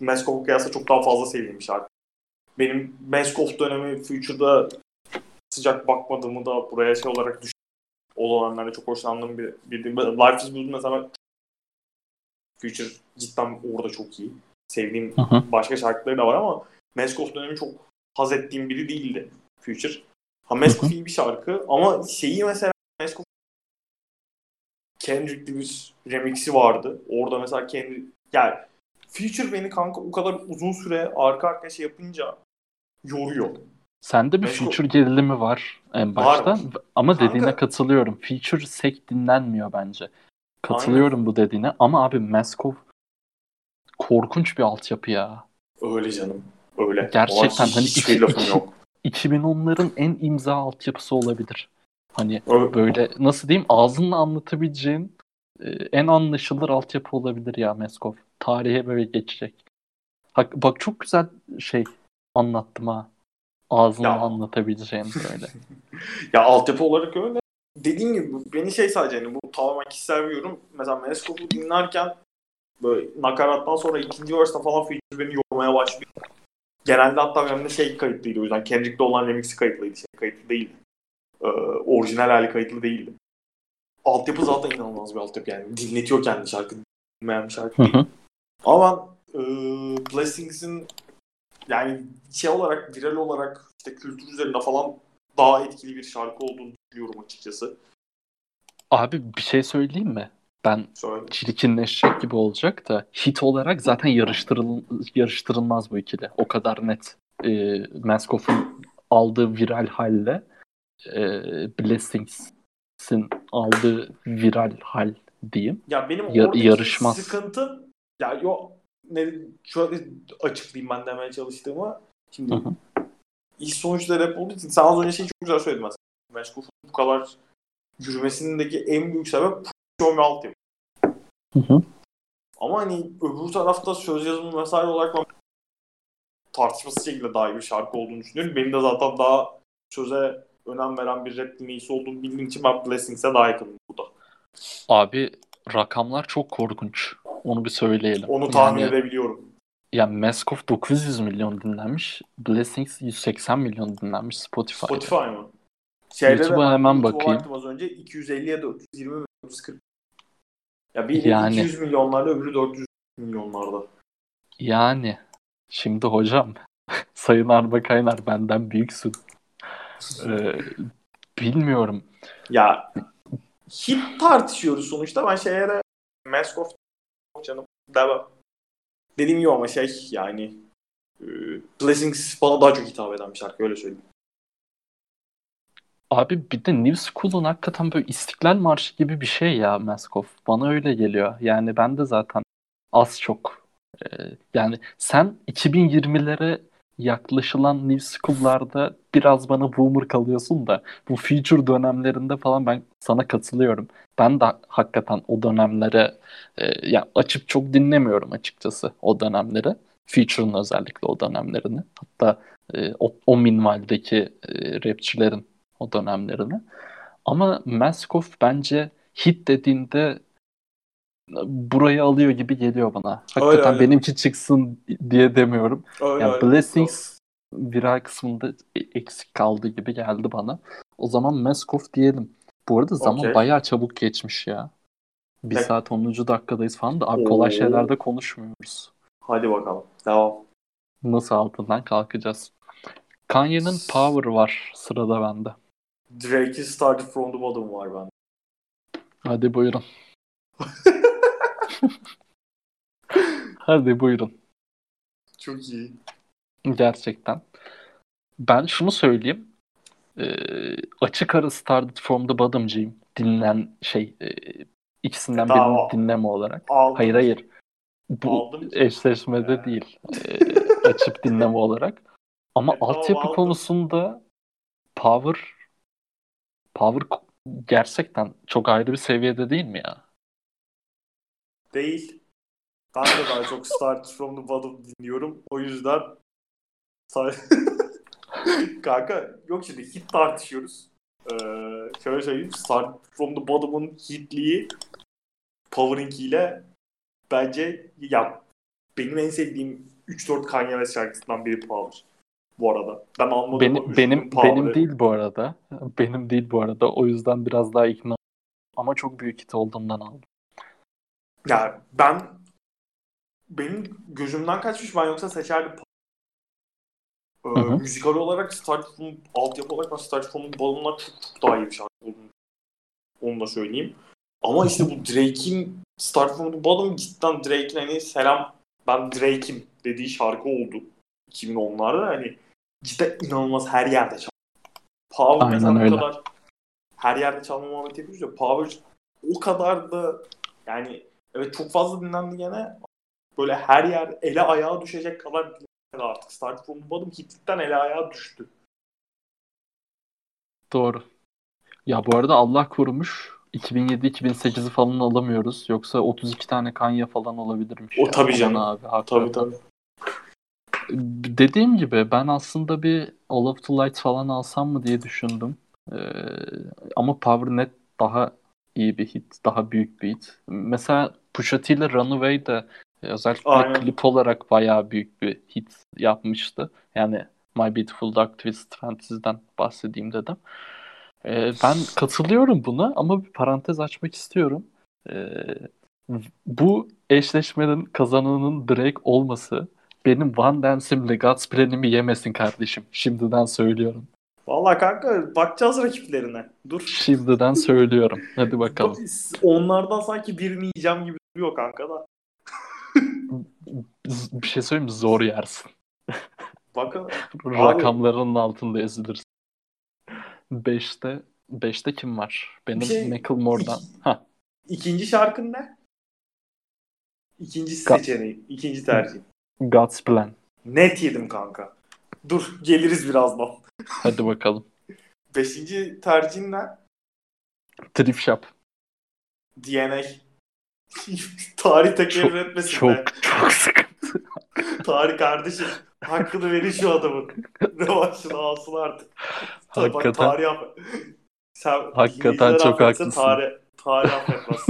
Maskoff'a kıyasla çok daha fazla sevdiğim bir şarkı. Benim Maskoff dönemi Future'da sıcak bakmadığımı da buraya şey olarak düşün. O dönemlerde çok hoşlandığım bir, bir, bir Life is Good mesela Future cidden orada çok iyi. Sevdiğim başka şarkıları da var ama Mask dönemi çok haz ettiğim biri değildi Future. Ha Mask iyi bir şarkı ama şeyi mesela Mask Kendrick'li bir remix'i vardı. Orada mesela kendi yani Future beni kanka o kadar uzun süre arka arkaya şey yapınca yoruyor. Sende bir Mesko... feature gerilimi var en başta. Var. Ama Kanka... dediğine katılıyorum. Feature sek dinlenmiyor bence. Katılıyorum Aynen. bu dediğine ama abi Maskov korkunç bir altyapı ya. Öyle canım. Öyle. Gerçekten hani iki, iki, yok. 2010'ların en imza altyapısı olabilir. Hani Öyle. böyle nasıl diyeyim ağzınla anlatabileceğin e, en anlaşılır altyapı olabilir ya Meskov. Tarihe böyle geçecek. Bak, bak çok güzel şey anlattım ha. Ağzınla ya. anlatabileceğin böyle. ya altyapı olarak öyle. Dediğim gibi beni şey sadece hani bu tamamen kişisel bir yorum. Mesela Meskov'u dinlerken böyle nakarattan sonra ikinci verse'de falan feature beni yormaya başlıyor. Genelde hatta benim de şey kayıtlıydı o yüzden. Kendrick'te olan remix'i kayıtlıydı. Şey kayıtlı değildi. Ee, orijinal hali kayıtlı değildi. altyapı zaten inanılmaz bir altyapı yani. Dinletiyor kendi şarkı. Dinlemeyen bir şarkı. Ama ben e, Blessings'in yani şey olarak, viral olarak işte kültür üzerinde falan daha etkili bir şarkı olduğunu düşünüyorum açıkçası. Abi bir şey söyleyeyim mi? Ben Söyle. çirkinleşecek gibi olacak da hit olarak zaten yarıştırıl yarıştırılmaz bu ikili. O kadar net. E, Maskoff'un aldığı viral halle e, Blessings'in aldığı viral hal diyeyim. Ya benim ya, yarışmaz. sıkıntı ya yo ne şöyle açıklayayım ben demeye çalıştığımı. Şimdi Hı-hı. ilk sonuçta rap olduğu için sen az önce şey çok güzel söyledin mesela. Meşgul'un bu kadar yürümesindeki en büyük sebep Me Alt Hı hı. Ama hani öbür tarafta söz yazımı vesaire olarak ben tartışması şekilde daha iyi bir şarkı olduğunu düşünüyorum. Benim de zaten daha söze önem veren bir rap dinleyicisi olduğunu bildiğim için ben Blessings'e daha yakınım burada. Abi rakamlar çok korkunç. Onu bir söyleyelim. Onu tahmin yani, edebiliyorum. Yani Maskov 900 milyon dinlenmiş. Blessings 180 milyon dinlenmiş Spotify'da. Spotify mı? Şeyde YouTube'a hemen bakayım. Az önce 250 ya da 420 440. Ya biri yani, 200 milyonlarda öbürü 400 milyonlarda. Yani şimdi hocam Sayın Arba Kaynar benden büyüksün. ee, bilmiyorum. Ya hit tartışıyoruz sonuçta. Ben şeye Mask of canım devam. Dediğim gibi ama şey yani e, Blessings bana daha çok hitap eden bir şarkı öyle söyleyeyim. Abi bir de New School'un hakikaten böyle İstiklal Marşı gibi bir şey ya Maskov. Bana öyle geliyor. Yani ben de zaten az çok e, yani sen 2020'lere yaklaşılan New School'larda biraz bana boomer kalıyorsun da bu future dönemlerinde falan ben sana katılıyorum. Ben de hakikaten o dönemlere e, yani açıp çok dinlemiyorum açıkçası o dönemleri. Future'ın özellikle o dönemlerini. Hatta e, o, o minvaldeki e, rapçilerin o dönemlerini. Ama Maskov bence hit dediğinde burayı alıyor gibi geliyor bana. Hakikaten öyle. benimki çıksın diye demiyorum. Öyle, yani öyle. Blessings viral kısmında e, eksik kaldı gibi geldi bana. O zaman Maskov diyelim. Bu arada zaman okay. bayağı çabuk geçmiş ya. Bir Peki. saat 10. dakikadayız falan da abi kolay şeylerde konuşmuyoruz. Hadi bakalım. Devam. Nasıl altından kalkacağız? Kanye'nin Power var sırada bende. Drake'in Started From The Bottom var bende. Hadi buyurun. Hadi buyurun. Çok iyi. Gerçekten. Ben şunu söyleyeyim. Ee, açık ara Started From The Bottom'cıyım. Dinlen şey e, ikisinden e, birini dinleme olarak. Aldım. Hayır hayır. Bu aldım. eşleşmede ee. değil. Ee, açıp dinleme olarak. Ama e, altyapı konusunda Power Power gerçekten çok ayrı bir seviyede değil mi ya? Değil. Ben de daha çok Start From The Bottom dinliyorum. O yüzden Kanka yok şimdi hit tartışıyoruz. Ee, şöyle söyleyeyim. Start From The Bottom'un hitliği Power'inkiyle bence ya benim en sevdiğim 3-4 Kanye West şarkısından biri Power. Bu arada. Ben anladım. Benim, benim, benim değil bu arada. Benim değil bu arada. O yüzden biraz daha ikna ama çok büyük hit olduğundan aldım. Ya ben benim gözümden kaçmış ben yoksa seçerdim. Ee, hı hı. müzikal olarak Starfall'un altyapı olarak ben Starfall'un balonlar çok, çok daha iyi bir şarkı olduğunu onu da söyleyeyim. Ama işte bu Drake'in Starfall'un balon cidden Drake'in hani selam ben Drake'im dediği şarkı oldu. 2010'larda hani cidden inanılmaz her yerde çalıyor. Power Aynen mesela öyle. kadar her yerde çalma muhabbeti yapıyoruz ya Power o kadar da yani evet çok fazla dinlendi gene böyle her yer ele ayağa düşecek kadar dinlendi artık. Start from Bottom hitlikten ele ayağa düştü. Doğru. Ya bu arada Allah korumuş 2007-2008'i falan alamıyoruz. Yoksa 32 tane Kanye falan olabilirmiş. O ya. tabii canım. Abi, tabii tabii dediğim gibi ben aslında bir All of the Light falan alsam mı diye düşündüm. Ee, ama Power Net daha iyi bir hit, daha büyük bir hit. Mesela Pusha T ile Runaway de özellikle Aynen. klip olarak bayağı büyük bir hit yapmıştı. Yani My Beautiful Dark Twisted Fantasy'den bahsedeyim dedim. Ee, ben katılıyorum buna ama bir parantez açmak istiyorum. Ee, bu eşleşmenin kazananının Drake olması benim Van Dance'imle God's Plan'imi yemesin kardeşim. Şimdiden söylüyorum. Vallahi kanka bakacağız rakiplerine. Dur. Şimdiden söylüyorum. Hadi bakalım. Onlardan sanki birini yiyeceğim gibi duruyor kanka da. bir şey söyleyeyim mi? Zor yersin. Bakın. Rakamlarının altında ezilirsin. 5'te 5'te kim var? Benim şey, Macklemore'dan. Iki, İkinci şarkın ne? İkinci seçeneği, ikinci tercih. God's Plan. Net yedim kanka. Dur geliriz birazdan. Hadi bakalım. Beşinci tercihin ne? Thrift Shop. DNA. Tarih tekrar etmesin çok, be. Çok çok sıkıntı. Tarih kardeşim. Hakkını verin şu adamın. Revanşını alsın artık. Hakikaten. Bak, tarih yap. Sen Hakikaten çok haklısın. Tarih, tarih affetmez.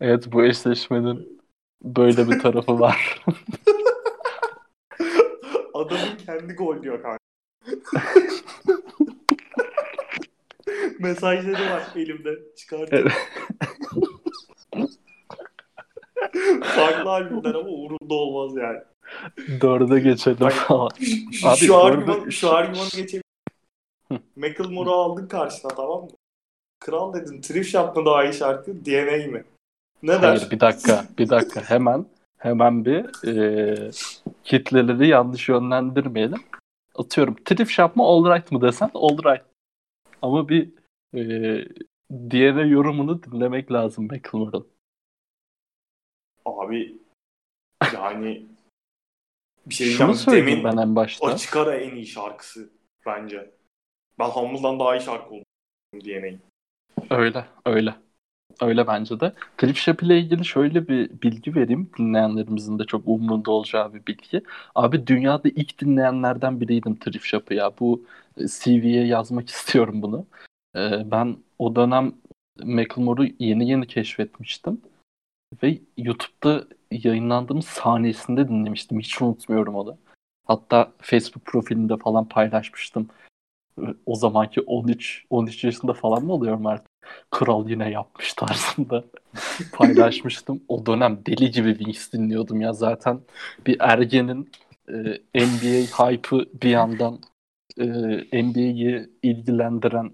evet bu eşleşmenin böyle bir tarafı var. Adamın kendi gol diyor kanka. Mesajları var elimde. Çıkartıyorum. Farklı albümler ama umurumda olmaz yani. Dörde geçelim. Abi, şu, argüman, şu argümanı geçelim. Macklemore'u aldın karşına tamam mı? Kral dedin Thrift Shop mı daha iyi şarkı DNA mi? Ne Hayır der? bir dakika bir dakika hemen hemen bir e, kitleleri yanlış yönlendirmeyelim. Atıyorum Thrift Shop mı All Right mı desen All Right. Ama bir e, diğer yorumunu dinlemek lazım Macklemore'un. Abi yani bir şey Şunu söyleyeyim ben en başta. Açık ara en iyi şarkısı bence. Ben Humble'dan daha iyi şarkı oldum DNA'yı. Öyle, öyle. Öyle bence de. Cliff Shop ile ilgili şöyle bir bilgi vereyim. Dinleyenlerimizin de çok umurunda olacağı bir bilgi. Abi dünyada ilk dinleyenlerden biriydim Cliff Shop'ı ya. Bu e, CV'ye yazmak istiyorum bunu. Ee, ben o dönem Macklemore'u yeni yeni keşfetmiştim. Ve YouTube'da yayınlandığım sahnesinde dinlemiştim. Hiç unutmuyorum onu. Hatta Facebook profilinde falan paylaşmıştım. O zamanki 13 13 yaşında falan mı oluyorum artık? Kral yine yapmış tarzında paylaşmıştım. O dönem deli gibi Wings dinliyordum ya. Zaten bir ergenin e, NBA hype'ı bir yandan e, NBA'yi ilgilendiren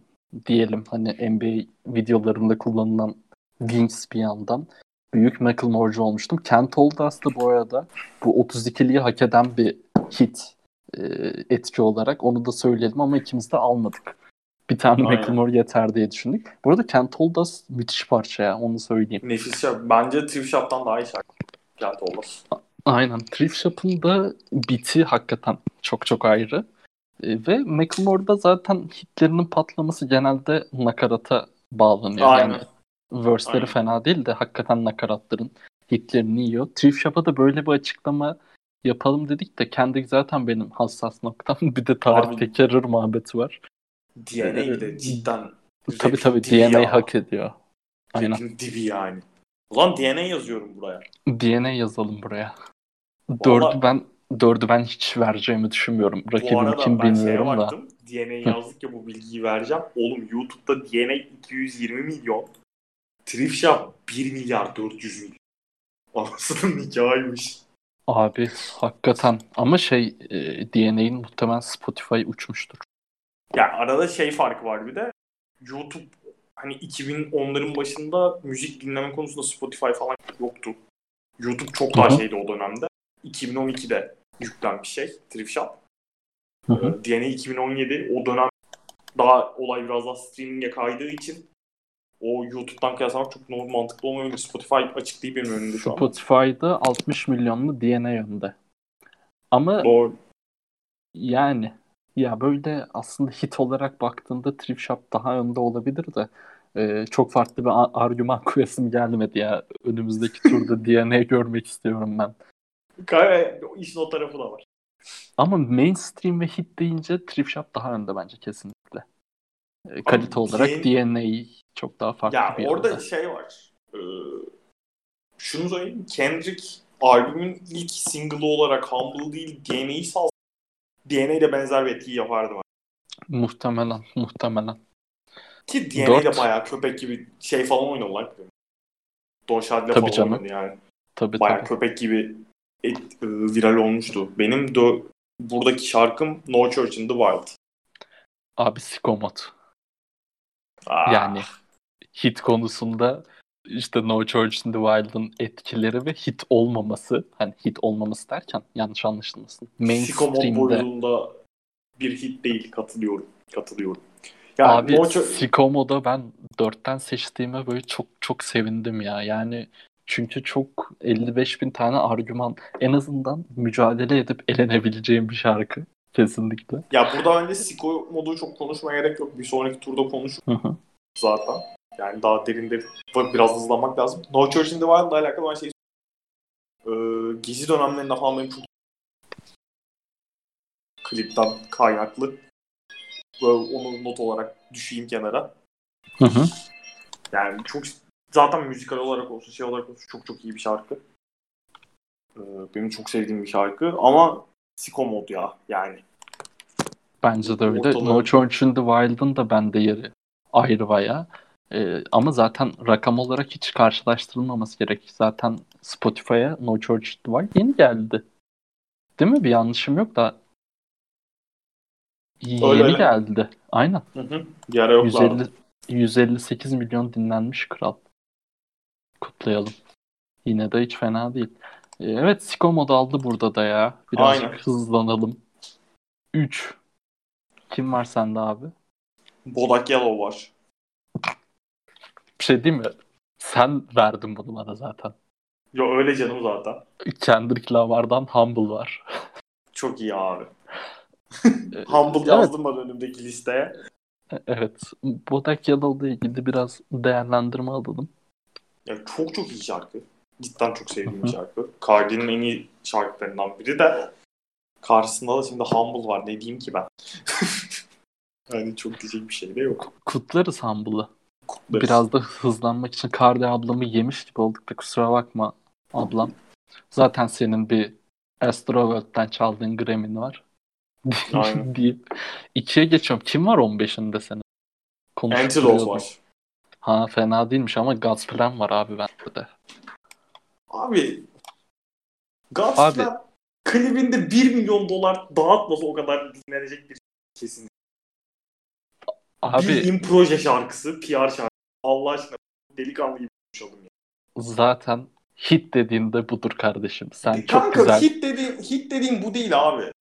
diyelim hani NBA videolarında kullanılan Wings bir yandan büyük Macklemore'cu olmuştum. Kent Oldust da bu arada bu 32'liyi hak eden bir hit e, etki olarak onu da söyleyelim ama ikimiz de almadık. Bir tane Aynen. Macklemore yeter diye düşündük. Bu arada Kent Oldust müthiş parça ya onu söyleyeyim. Nefis şarkı. Bence Thrift Shop'tan daha iyi şarkı. Kent Oldust. Aynen. Thrift Shop'ın da biti hakikaten çok çok ayrı. E, ve Macklemore'da zaten hitlerinin patlaması genelde nakarata bağlanıyor. Aynen. Yani verse'leri Aynen. fena değil de hakikaten nakaratların hitlerini yiyor. Thrift Shop'a da böyle bir açıklama yapalım dedik de kendi zaten benim hassas noktam. bir de tarih Abi, tekerrür muhabbeti var. DNA de cidden tabii tabii DNA ya. hak ediyor. Aynen. dibi yani. Ulan DNA yazıyorum buraya. DNA yazalım buraya. Dördü Vallahi, ben dördü ben hiç vereceğimi düşünmüyorum. Rakibim kim bilmiyorum da. Baktım, DNA yazdık ya bu bilgiyi vereceğim. Oğlum YouTube'da DNA 220 milyon. Thrift Shop 1 milyar 400 milyon. Anasının nikahıymış. Abi hakikaten ama şey e, DNA'in muhtemelen Spotify uçmuştur. Ya arada şey farkı var bir de. YouTube hani 2010'ların başında müzik dinleme konusunda Spotify falan yoktu. YouTube çok daha Hı-hı. şeydi o dönemde. 2012'de yüklenmiş şey Thrift Shop. Hı ee, DNA 2017 o dönem daha olay biraz daha streaming'e kaydığı için o YouTube'dan kıyaslamak çok normal mantıklı olmuyor. Spotify açık değil benim önümde şu an. Spotify'da 60 milyonlu DNA önünde. Ama Doğru. yani ya böyle aslında hit olarak baktığında Thrift Shop daha önde olabilir de e, çok farklı bir argüman koyasım gelmedi ya. Önümüzdeki turda DNA görmek istiyorum ben. İşin o tarafı da var. Ama mainstream ve hit deyince Thrift Shop daha önde bence kesinlikle. E, kalite Abi, olarak DNA çok daha farklı ya bir orada yerde. şey var. Ee, şunu söyleyeyim. Kendrick albümün ilk single'ı olarak Humble değil DNA'yı sal DNA ile benzer bir etkiyi yapardı. Muhtemelen, muhtemelen. Ki DNA de bayağı köpek gibi şey falan oynadılar. Don Shadley falan canım. oynadı yani. Tabii, bayağı tabii. köpek gibi et, e, viral olmuştu. Benim de buradaki şarkım No Church in the Wild. Abi Sikomot. Ah. Yani hit konusunda işte No Church in the Wild'ın etkileri ve hit olmaması hani hit olmaması derken yanlış anlaşılmasın. Mainstream'de boyunda bir hit değil katılıyorum. Katılıyorum. Yani Abi no Sikomo'da ben dörtten seçtiğime böyle çok çok sevindim ya. Yani çünkü çok 55 bin tane argüman en azından mücadele edip elenebileceğim bir şarkı. Kesinlikle. Ya burada bence Siko modu çok konuşmaya gerek yok. Bir sonraki turda konuşuruz zaten. Yani daha derinde biraz hızlanmak lazım. No Church in the Wild'la alakalı ben şey ee, gezi dönemlerinde falan benim çok klipten kaynaklı. Böyle onu not olarak düşeyim kenara. Hı hı. Yani çok zaten müzikal olarak olsun şey olarak olsun çok çok iyi bir şarkı. Ee, benim çok sevdiğim bir şarkı ama Siko mod ya yani. Bence de öyle. Ortalığı... No Church in the Wild'ın da bende yeri ayrı baya. Ee, ama zaten rakam olarak hiç karşılaştırılmaması gerek. Zaten Spotify'a No Church Wild yeni geldi. Değil mi? Bir yanlışım yok da Yeni öyle, öyle. geldi. Aynen. Hı hı. Bir ara 150, 158 milyon dinlenmiş kral. Kutlayalım. Yine de hiç fena değil. Ee, evet Siko mod aldı burada da ya. Aynen. hızlanalım. 3. Kim var sende abi? Bodak Yellow var. Bir şey değil mi? Sen verdin bunu bana zaten. Yo öyle canım zaten. Kendrick Lamar'dan Humble var. Çok iyi abi. Humble yazdım evet. ben önümdeki listeye. Evet. Bodak Yellow'la ilgili biraz değerlendirme alalım. Ya çok çok iyi şarkı. Cidden çok sevdiğim bir şarkı. Cardi'nin en iyi şarkılarından biri de karşısında da şimdi Humble var. Ne diyeyim ki ben? yani çok diyecek bir şey de yok. Kutlarız Humble'ı. Kutlarız. Biraz da hızlanmak için Cardi ablamı yemiş gibi olduk da kusura bakma ablam. Zaten senin bir Astroworld'den çaldığın Grammy'nin var. deyip ikiye geçiyorum. Kim var 15'inde senin? Antidote var. Ha fena değilmiş ama God's Plan var abi bende de. Abi God's abi, klibinde 1 milyon dolar dağıtmasa o kadar dinlenecek bir kesin. Abi, Bildiğim proje şarkısı, PR şarkısı. Allah aşkına delikanlı gibi konuşalım ya. Zaten hit dediğinde budur kardeşim. Sen e, çok kanka, güzel. hit dediğin, hit dediğin bu değil abi.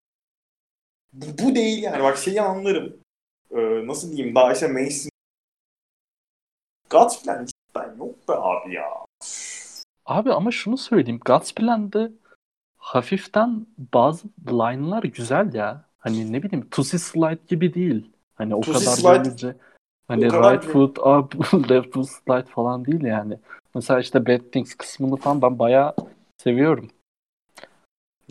Bu, bu değil yani. Bak şeyi anlarım. Ee, nasıl diyeyim? Daha işte mainstream God's Plan cidden yok be abi ya. Abi ama şunu söyleyeyim. God's Plan'de hafiften bazı line'lar güzel ya. Hani ne bileyim Tusi Slide gibi değil. Hani o Tusi kadar Slide, görünce hani right foot up, left foot slide falan değil yani. Mesela işte Bad Things kısmını falan ben bayağı seviyorum.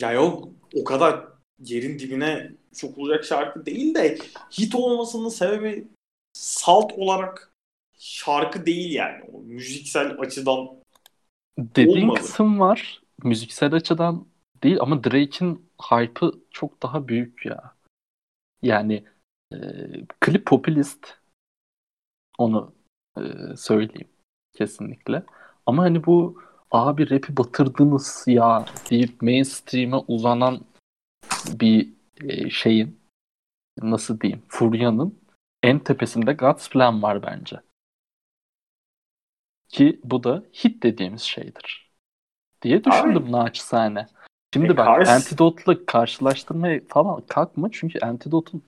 Ya yok o kadar yerin dibine sokulacak şarkı değil de hit olmasının sebebi salt olarak şarkı değil yani. O müziksel açıdan Dediğin olmadı. kısım var. Müziksel açıdan değil ama Drake'in hype'ı çok daha büyük ya. Yani e, klip popülist onu e, söyleyeyim kesinlikle. Ama hani bu abi rap'i batırdınız ya deyip mainstream'e uzanan bir e, şeyin nasıl diyeyim furyanın en tepesinde God's Plan var bence. Ki bu da hit dediğimiz şeydir. Diye düşündüm Abi, naçizane. Şimdi e, bak karşı... Antidote'la karşılaştırmaya falan kalkma çünkü Antidote'un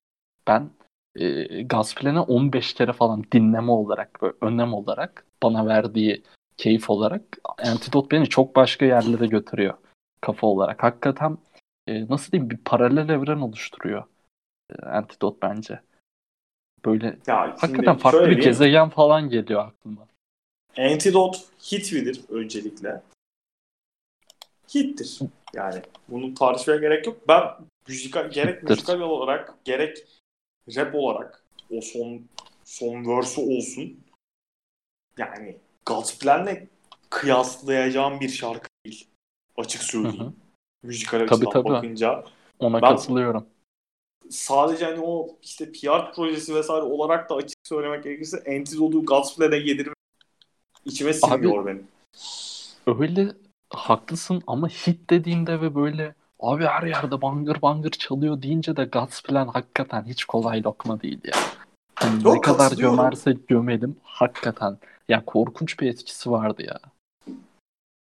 ben e, Gazplen'e 15 kere falan dinleme olarak, böyle önem olarak bana verdiği keyif olarak Antidote beni çok başka yerlere götürüyor kafa olarak. Hakikaten e, nasıl diyeyim bir paralel evren oluşturuyor e, Antidote bence. Böyle ya hakikaten farklı bir gezegen falan geliyor aklıma. Antidote hit midir öncelikle? Hittir. Yani bunu tartışmaya gerek yok. Ben müzikal, gerek müzikal olarak gerek rap olarak o son son verse'ü olsun. Yani God's Plan'le kıyaslayacağım bir şarkı değil. Açık söyleyeyim. Hı hı. Müzikal açıdan tabii, tabii. bakınca. Ona ben, katılıyorum. sadece hani o işte PR projesi vesaire olarak da açık söylemek gerekirse Antidote'u Godsplay'de yedirmek içime sinmiyor Abi, benim. Öyle haklısın ama hit dediğinde ve böyle abi her yerde bangır bangır çalıyor deyince de Godsplan hakikaten hiç kolay lokma değil ya. Yani ne kadar gömersek gömelim hakikaten. Ya korkunç bir etkisi vardı ya.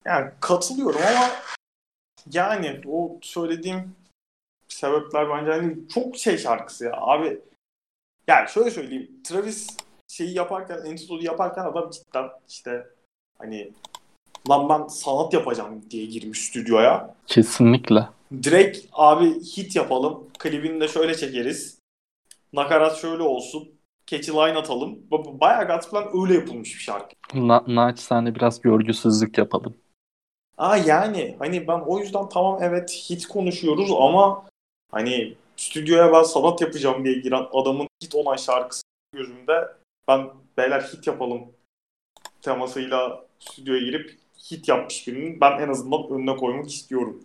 Yani katılıyorum ama yani o söylediğim sebepler bence hani çok şey şarkısı ya abi. Yani şöyle söyleyeyim. Travis şeyi yaparken, Antidote'u yaparken adam cidden işte hani lan ben sanat yapacağım diye girmiş stüdyoya. Kesinlikle. Direkt abi hit yapalım. Klibini de şöyle çekeriz. Nakarat şöyle olsun. Catchy line atalım. Bayağı Godsplan öyle yapılmış bir şarkı. Na naçizane biraz görgüsüzlük yapalım. Aa yani hani ben o yüzden tamam evet hit konuşuyoruz ama hani stüdyoya ben sanat yapacağım diye giren adamın hit olan şarkısı gözümde ben beyler hit yapalım temasıyla stüdyoya girip hit yapmış birinin ben en azından önüne koymak istiyorum.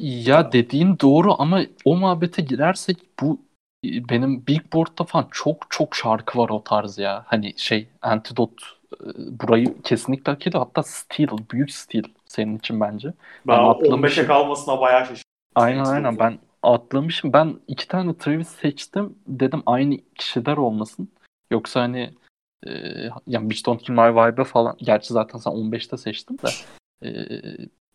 Ya dediğin doğru ama o muhabbete girersek bu benim Big Board'da falan çok çok şarkı var o tarz ya. Hani şey Antidote e, burayı kesinlikle hak ediyor. Hatta Steel, büyük Steel senin için bence. Ben, ben 15'e kalmasına bayağı şaşırdım. Aynen aynen ben atlamışım. Ben iki tane Travis seçtim. Dedim aynı kişiler olmasın. Yoksa hani e, yani Bitch Don't Kill My Vibe falan. Gerçi zaten sen 15'te seçtin de. E,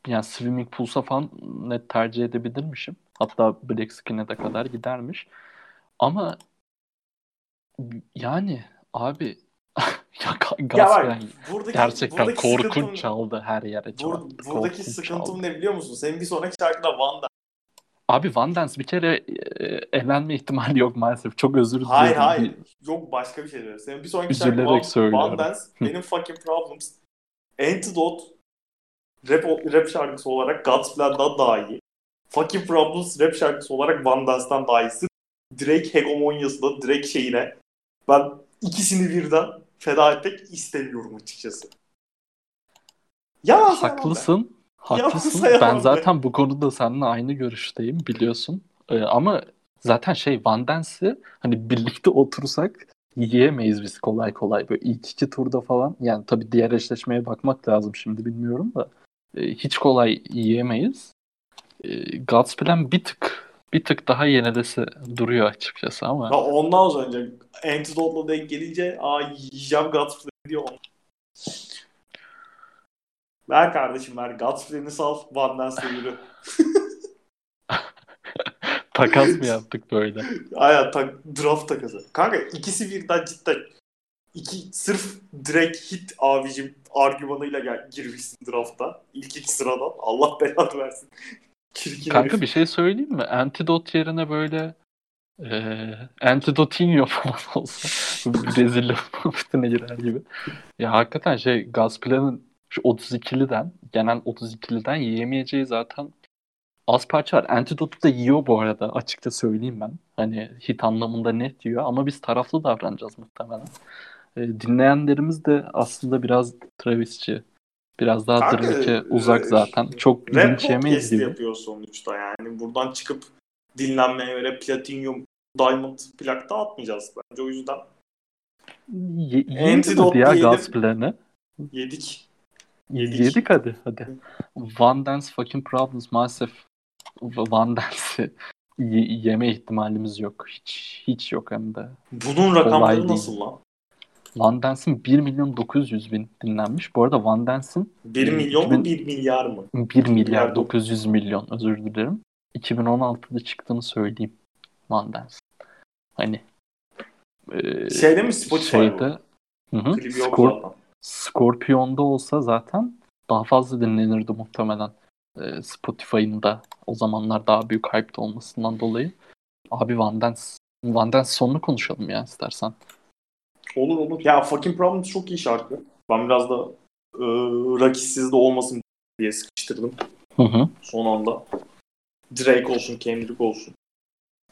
yani Swimming Pools'a falan net tercih edebilirmişim. Hatta Black Skin'e de kadar gidermiş. Ama yani abi ya bak, buradaki, gerçekten buradaki korkunç sıkıntım, çaldı her yere. Bur, buradaki korkunç sıkıntım çaldı. ne biliyor musun? Senin bir sonraki şarkıda Vanda. Abi Van Dance bir kere e, evlenme ihtimali yok maalesef. Çok özür dilerim. Hayır hayır. Yok başka bir şey diyor. Senin bir sonraki şarkı Van, Van Dance benim fucking problems. Antidote rap, rap şarkısı olarak Godsplan'dan daha iyi. Fucking Problems rap şarkısı olarak Van Dance'dan daha iyisi. Drake hegemonyasında, Drake şeyine ben ikisini birden feda etmek istemiyorum açıkçası. Yalan Haklısın. Haklısın. Ben zaten bu konuda seninle aynı görüşteyim biliyorsun. Ee, ama zaten şey Van Dance'i hani birlikte otursak yiyemeyiz biz kolay kolay. Böyle ilk iki turda falan. Yani tabii diğer eşleşmeye bakmak lazım şimdi bilmiyorum da. E, hiç kolay yiyemeyiz. E, God's Plan bir tık bir tık daha yenilesi duruyor açıkçası ama. Ya ondan önce Antidote'la denk gelince aa yiyeceğim God's Plan diyor. Ver kardeşim ver. Godfrey'ni sal. Van Dance'le yürü. Takas mı yaptık böyle? Aynen tak, draft takası. Kanka ikisi birden cidden iki sırf direkt hit abicim argümanıyla gel, girmişsin drafta. İlk iki sıradan. Allah belanı versin. Çirkin Kanka herif. bir şey söyleyeyim mi? Antidote yerine böyle e, Antidotinho falan olsa Brezilya muhabbetine girer gibi. Ya hakikaten şey Gazplan'ın şu 32'liden genel 32'liden yiyemeyeceği zaten az parça var. Antidote da yiyor bu arada açıkça söyleyeyim ben. Hani hit anlamında net diyor ama biz taraflı davranacağız muhtemelen. E, dinleyenlerimiz de aslında biraz Travis'ci. Biraz daha Drake'e uzak e, zaten. Çok linç yemeyiz gibi. yapıyor sonuçta yani. Buradan çıkıp dinlenmeye göre Platinum Diamond plak dağıtmayacağız bence o yüzden. Ye Antidote ya gaz planı. Yedik. Yedik. Yedik hadi hadi. One Dance fucking problems maalesef One Dance'i yeme ihtimalimiz yok. Hiç hiç yok hem de. Bunun rakamları nasıl lan? One Dance'in 1 milyon 900 bin dinlenmiş. Bu arada One Dance'in 1 milyon 2000, mu 1 milyar mı? 1 milyar, milyar 900 milyon özür dilerim. 2016'da çıktığını söyleyeyim One Dance. Hani e, şeyde mi Spotify şeyde, Hı hı, Skor, Scorpion'da olsa zaten daha fazla dinlenirdi muhtemelen. E, Spotify'ın da o zamanlar daha büyük hype'da olmasından dolayı. Abi Van Dance, Van Dance sonunu konuşalım ya istersen. Olur olur. Ya Fucking Problems çok iyi şarkı. Ben biraz da e, rakitsiz de olmasın diye sıkıştırdım. Hı hı. Son anda. Drake olsun, Kendrick olsun.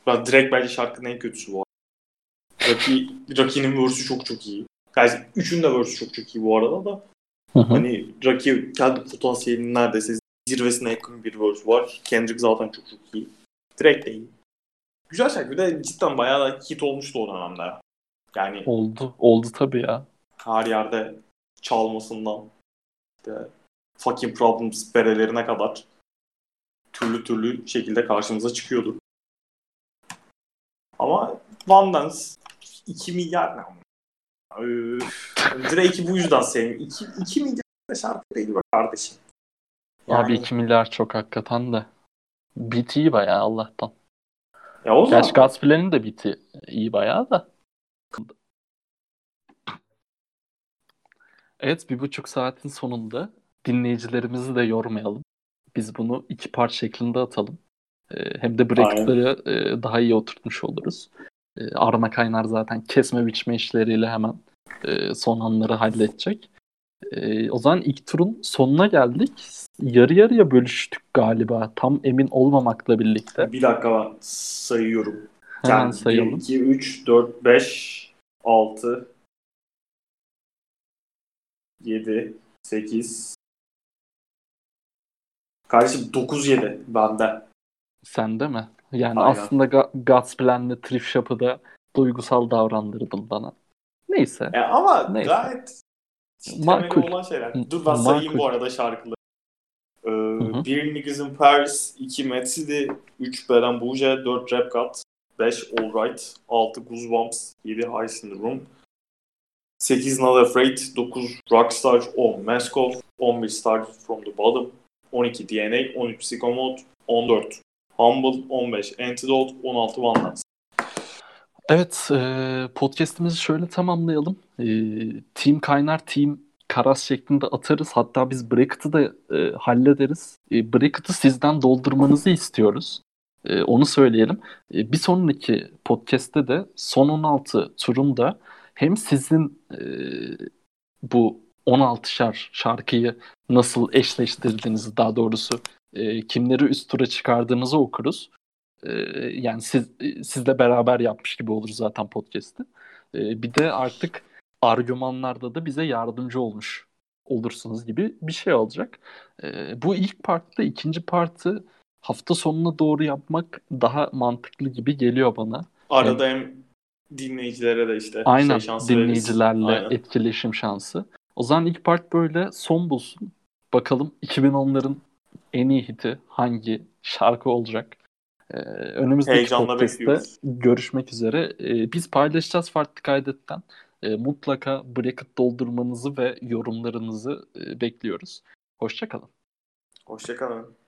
Ben Drake bence şarkının en kötüsü bu arada. Rocky, Rocky'nin verse'ü çok çok iyi. Yani üçünün de verse'ü çok çok iyi bu arada da. Hı hı. Hani Rocky kendi potansiyelinin neredeyse zirvesine yakın bir verse var. Kendrick zaten çok çok iyi. Drake de iyi. Güzel şarkı. Bir de cidden bayağı da hit olmuştu o dönemde. Yani oldu. Oldu tabii ya. Her yerde çalmasından işte fucking problems berelerine kadar türlü türlü şekilde karşımıza çıkıyordu. Ama Van Dance 2 milyar ne Öf. Drake'i bu yüzden sevmiyorum. 2, 2 milyar da şarkı değil be kardeşim. Yani... Abi 2 milyar çok hakikaten de. Beat iyi bayağı Allah'tan. Ya o Gerçi zaman... Gaspiller'in de beat'i iyi bayağı da. Evet bir buçuk saatin sonunda dinleyicilerimizi de yormayalım. Biz bunu iki part şeklinde atalım. Ee, hem de break'ları e, daha iyi oturtmuş oluruz. E, Arma Kaynar zaten kesme biçme işleriyle hemen e, son anları halledecek. E, o zaman ilk turun sonuna geldik. Yarı yarıya bölüştük galiba. Tam emin olmamakla birlikte. Bir dakika ben sayıyorum. Hemen yani sayalım. 1, 2, 3, 4, 5, 6, 7, 8, Kardeşim 9-7 bende. Sende mi? Yani Aynen. aslında Ga- Godsplan'le Thrift Shop'ı da duygusal davrandırdın bana. Neyse. E ama Neyse. gayet makul olan şeyler. Dur ben sayayım bu arada şarkıları. Ee, 1 Niggas in Paris, 2 Mad City, 3 Beren Bouge, 4 Rap Cut, 5 Alright, 6 Goosebumps, 7 Ice in the Room, 8 Not Afraid, 9 Rockstar, 10 Maskov, 11 Start from the Bottom, 12 DNA, 13 Psychomod, 14 Humble, 15 Antidote, 16 One Dance. Evet, e, podcast'imizi şöyle tamamlayalım. E, team Kaynar, Team Karas şeklinde atarız. Hatta biz Bracket'ı da e, hallederiz. E, Bracket'ı sizden doldurmanızı istiyoruz. E, onu söyleyelim. E, bir sonraki podcast'te de son 16 turunda hem sizin e, bu 16'şar şarkıyı nasıl eşleştirdiğinizi daha doğrusu e, kimleri üst tura çıkardığınızı okuruz. E, yani siz sizle beraber yapmış gibi olur zaten podcast'i. E, bir de artık argümanlarda da bize yardımcı olmuş olursunuz gibi bir şey olacak. E, bu ilk partta ikinci partı hafta sonuna doğru yapmak daha mantıklı gibi geliyor bana. Arada hem dinleyicilere de işte Aynen, şey dinleyicilerle Aynen. etkileşim şansı. O zaman ilk part böyle son bulsun. Bakalım 2010'ların en iyi hiti hangi şarkı olacak? Ee, önümüzdeki Heyecanla podcast'te bekliyoruz. görüşmek üzere. Ee, biz paylaşacağız farklı kaydetten. Ee, mutlaka bracket doldurmanızı ve yorumlarınızı e, bekliyoruz. Hoşçakalın. Hoşçakalın.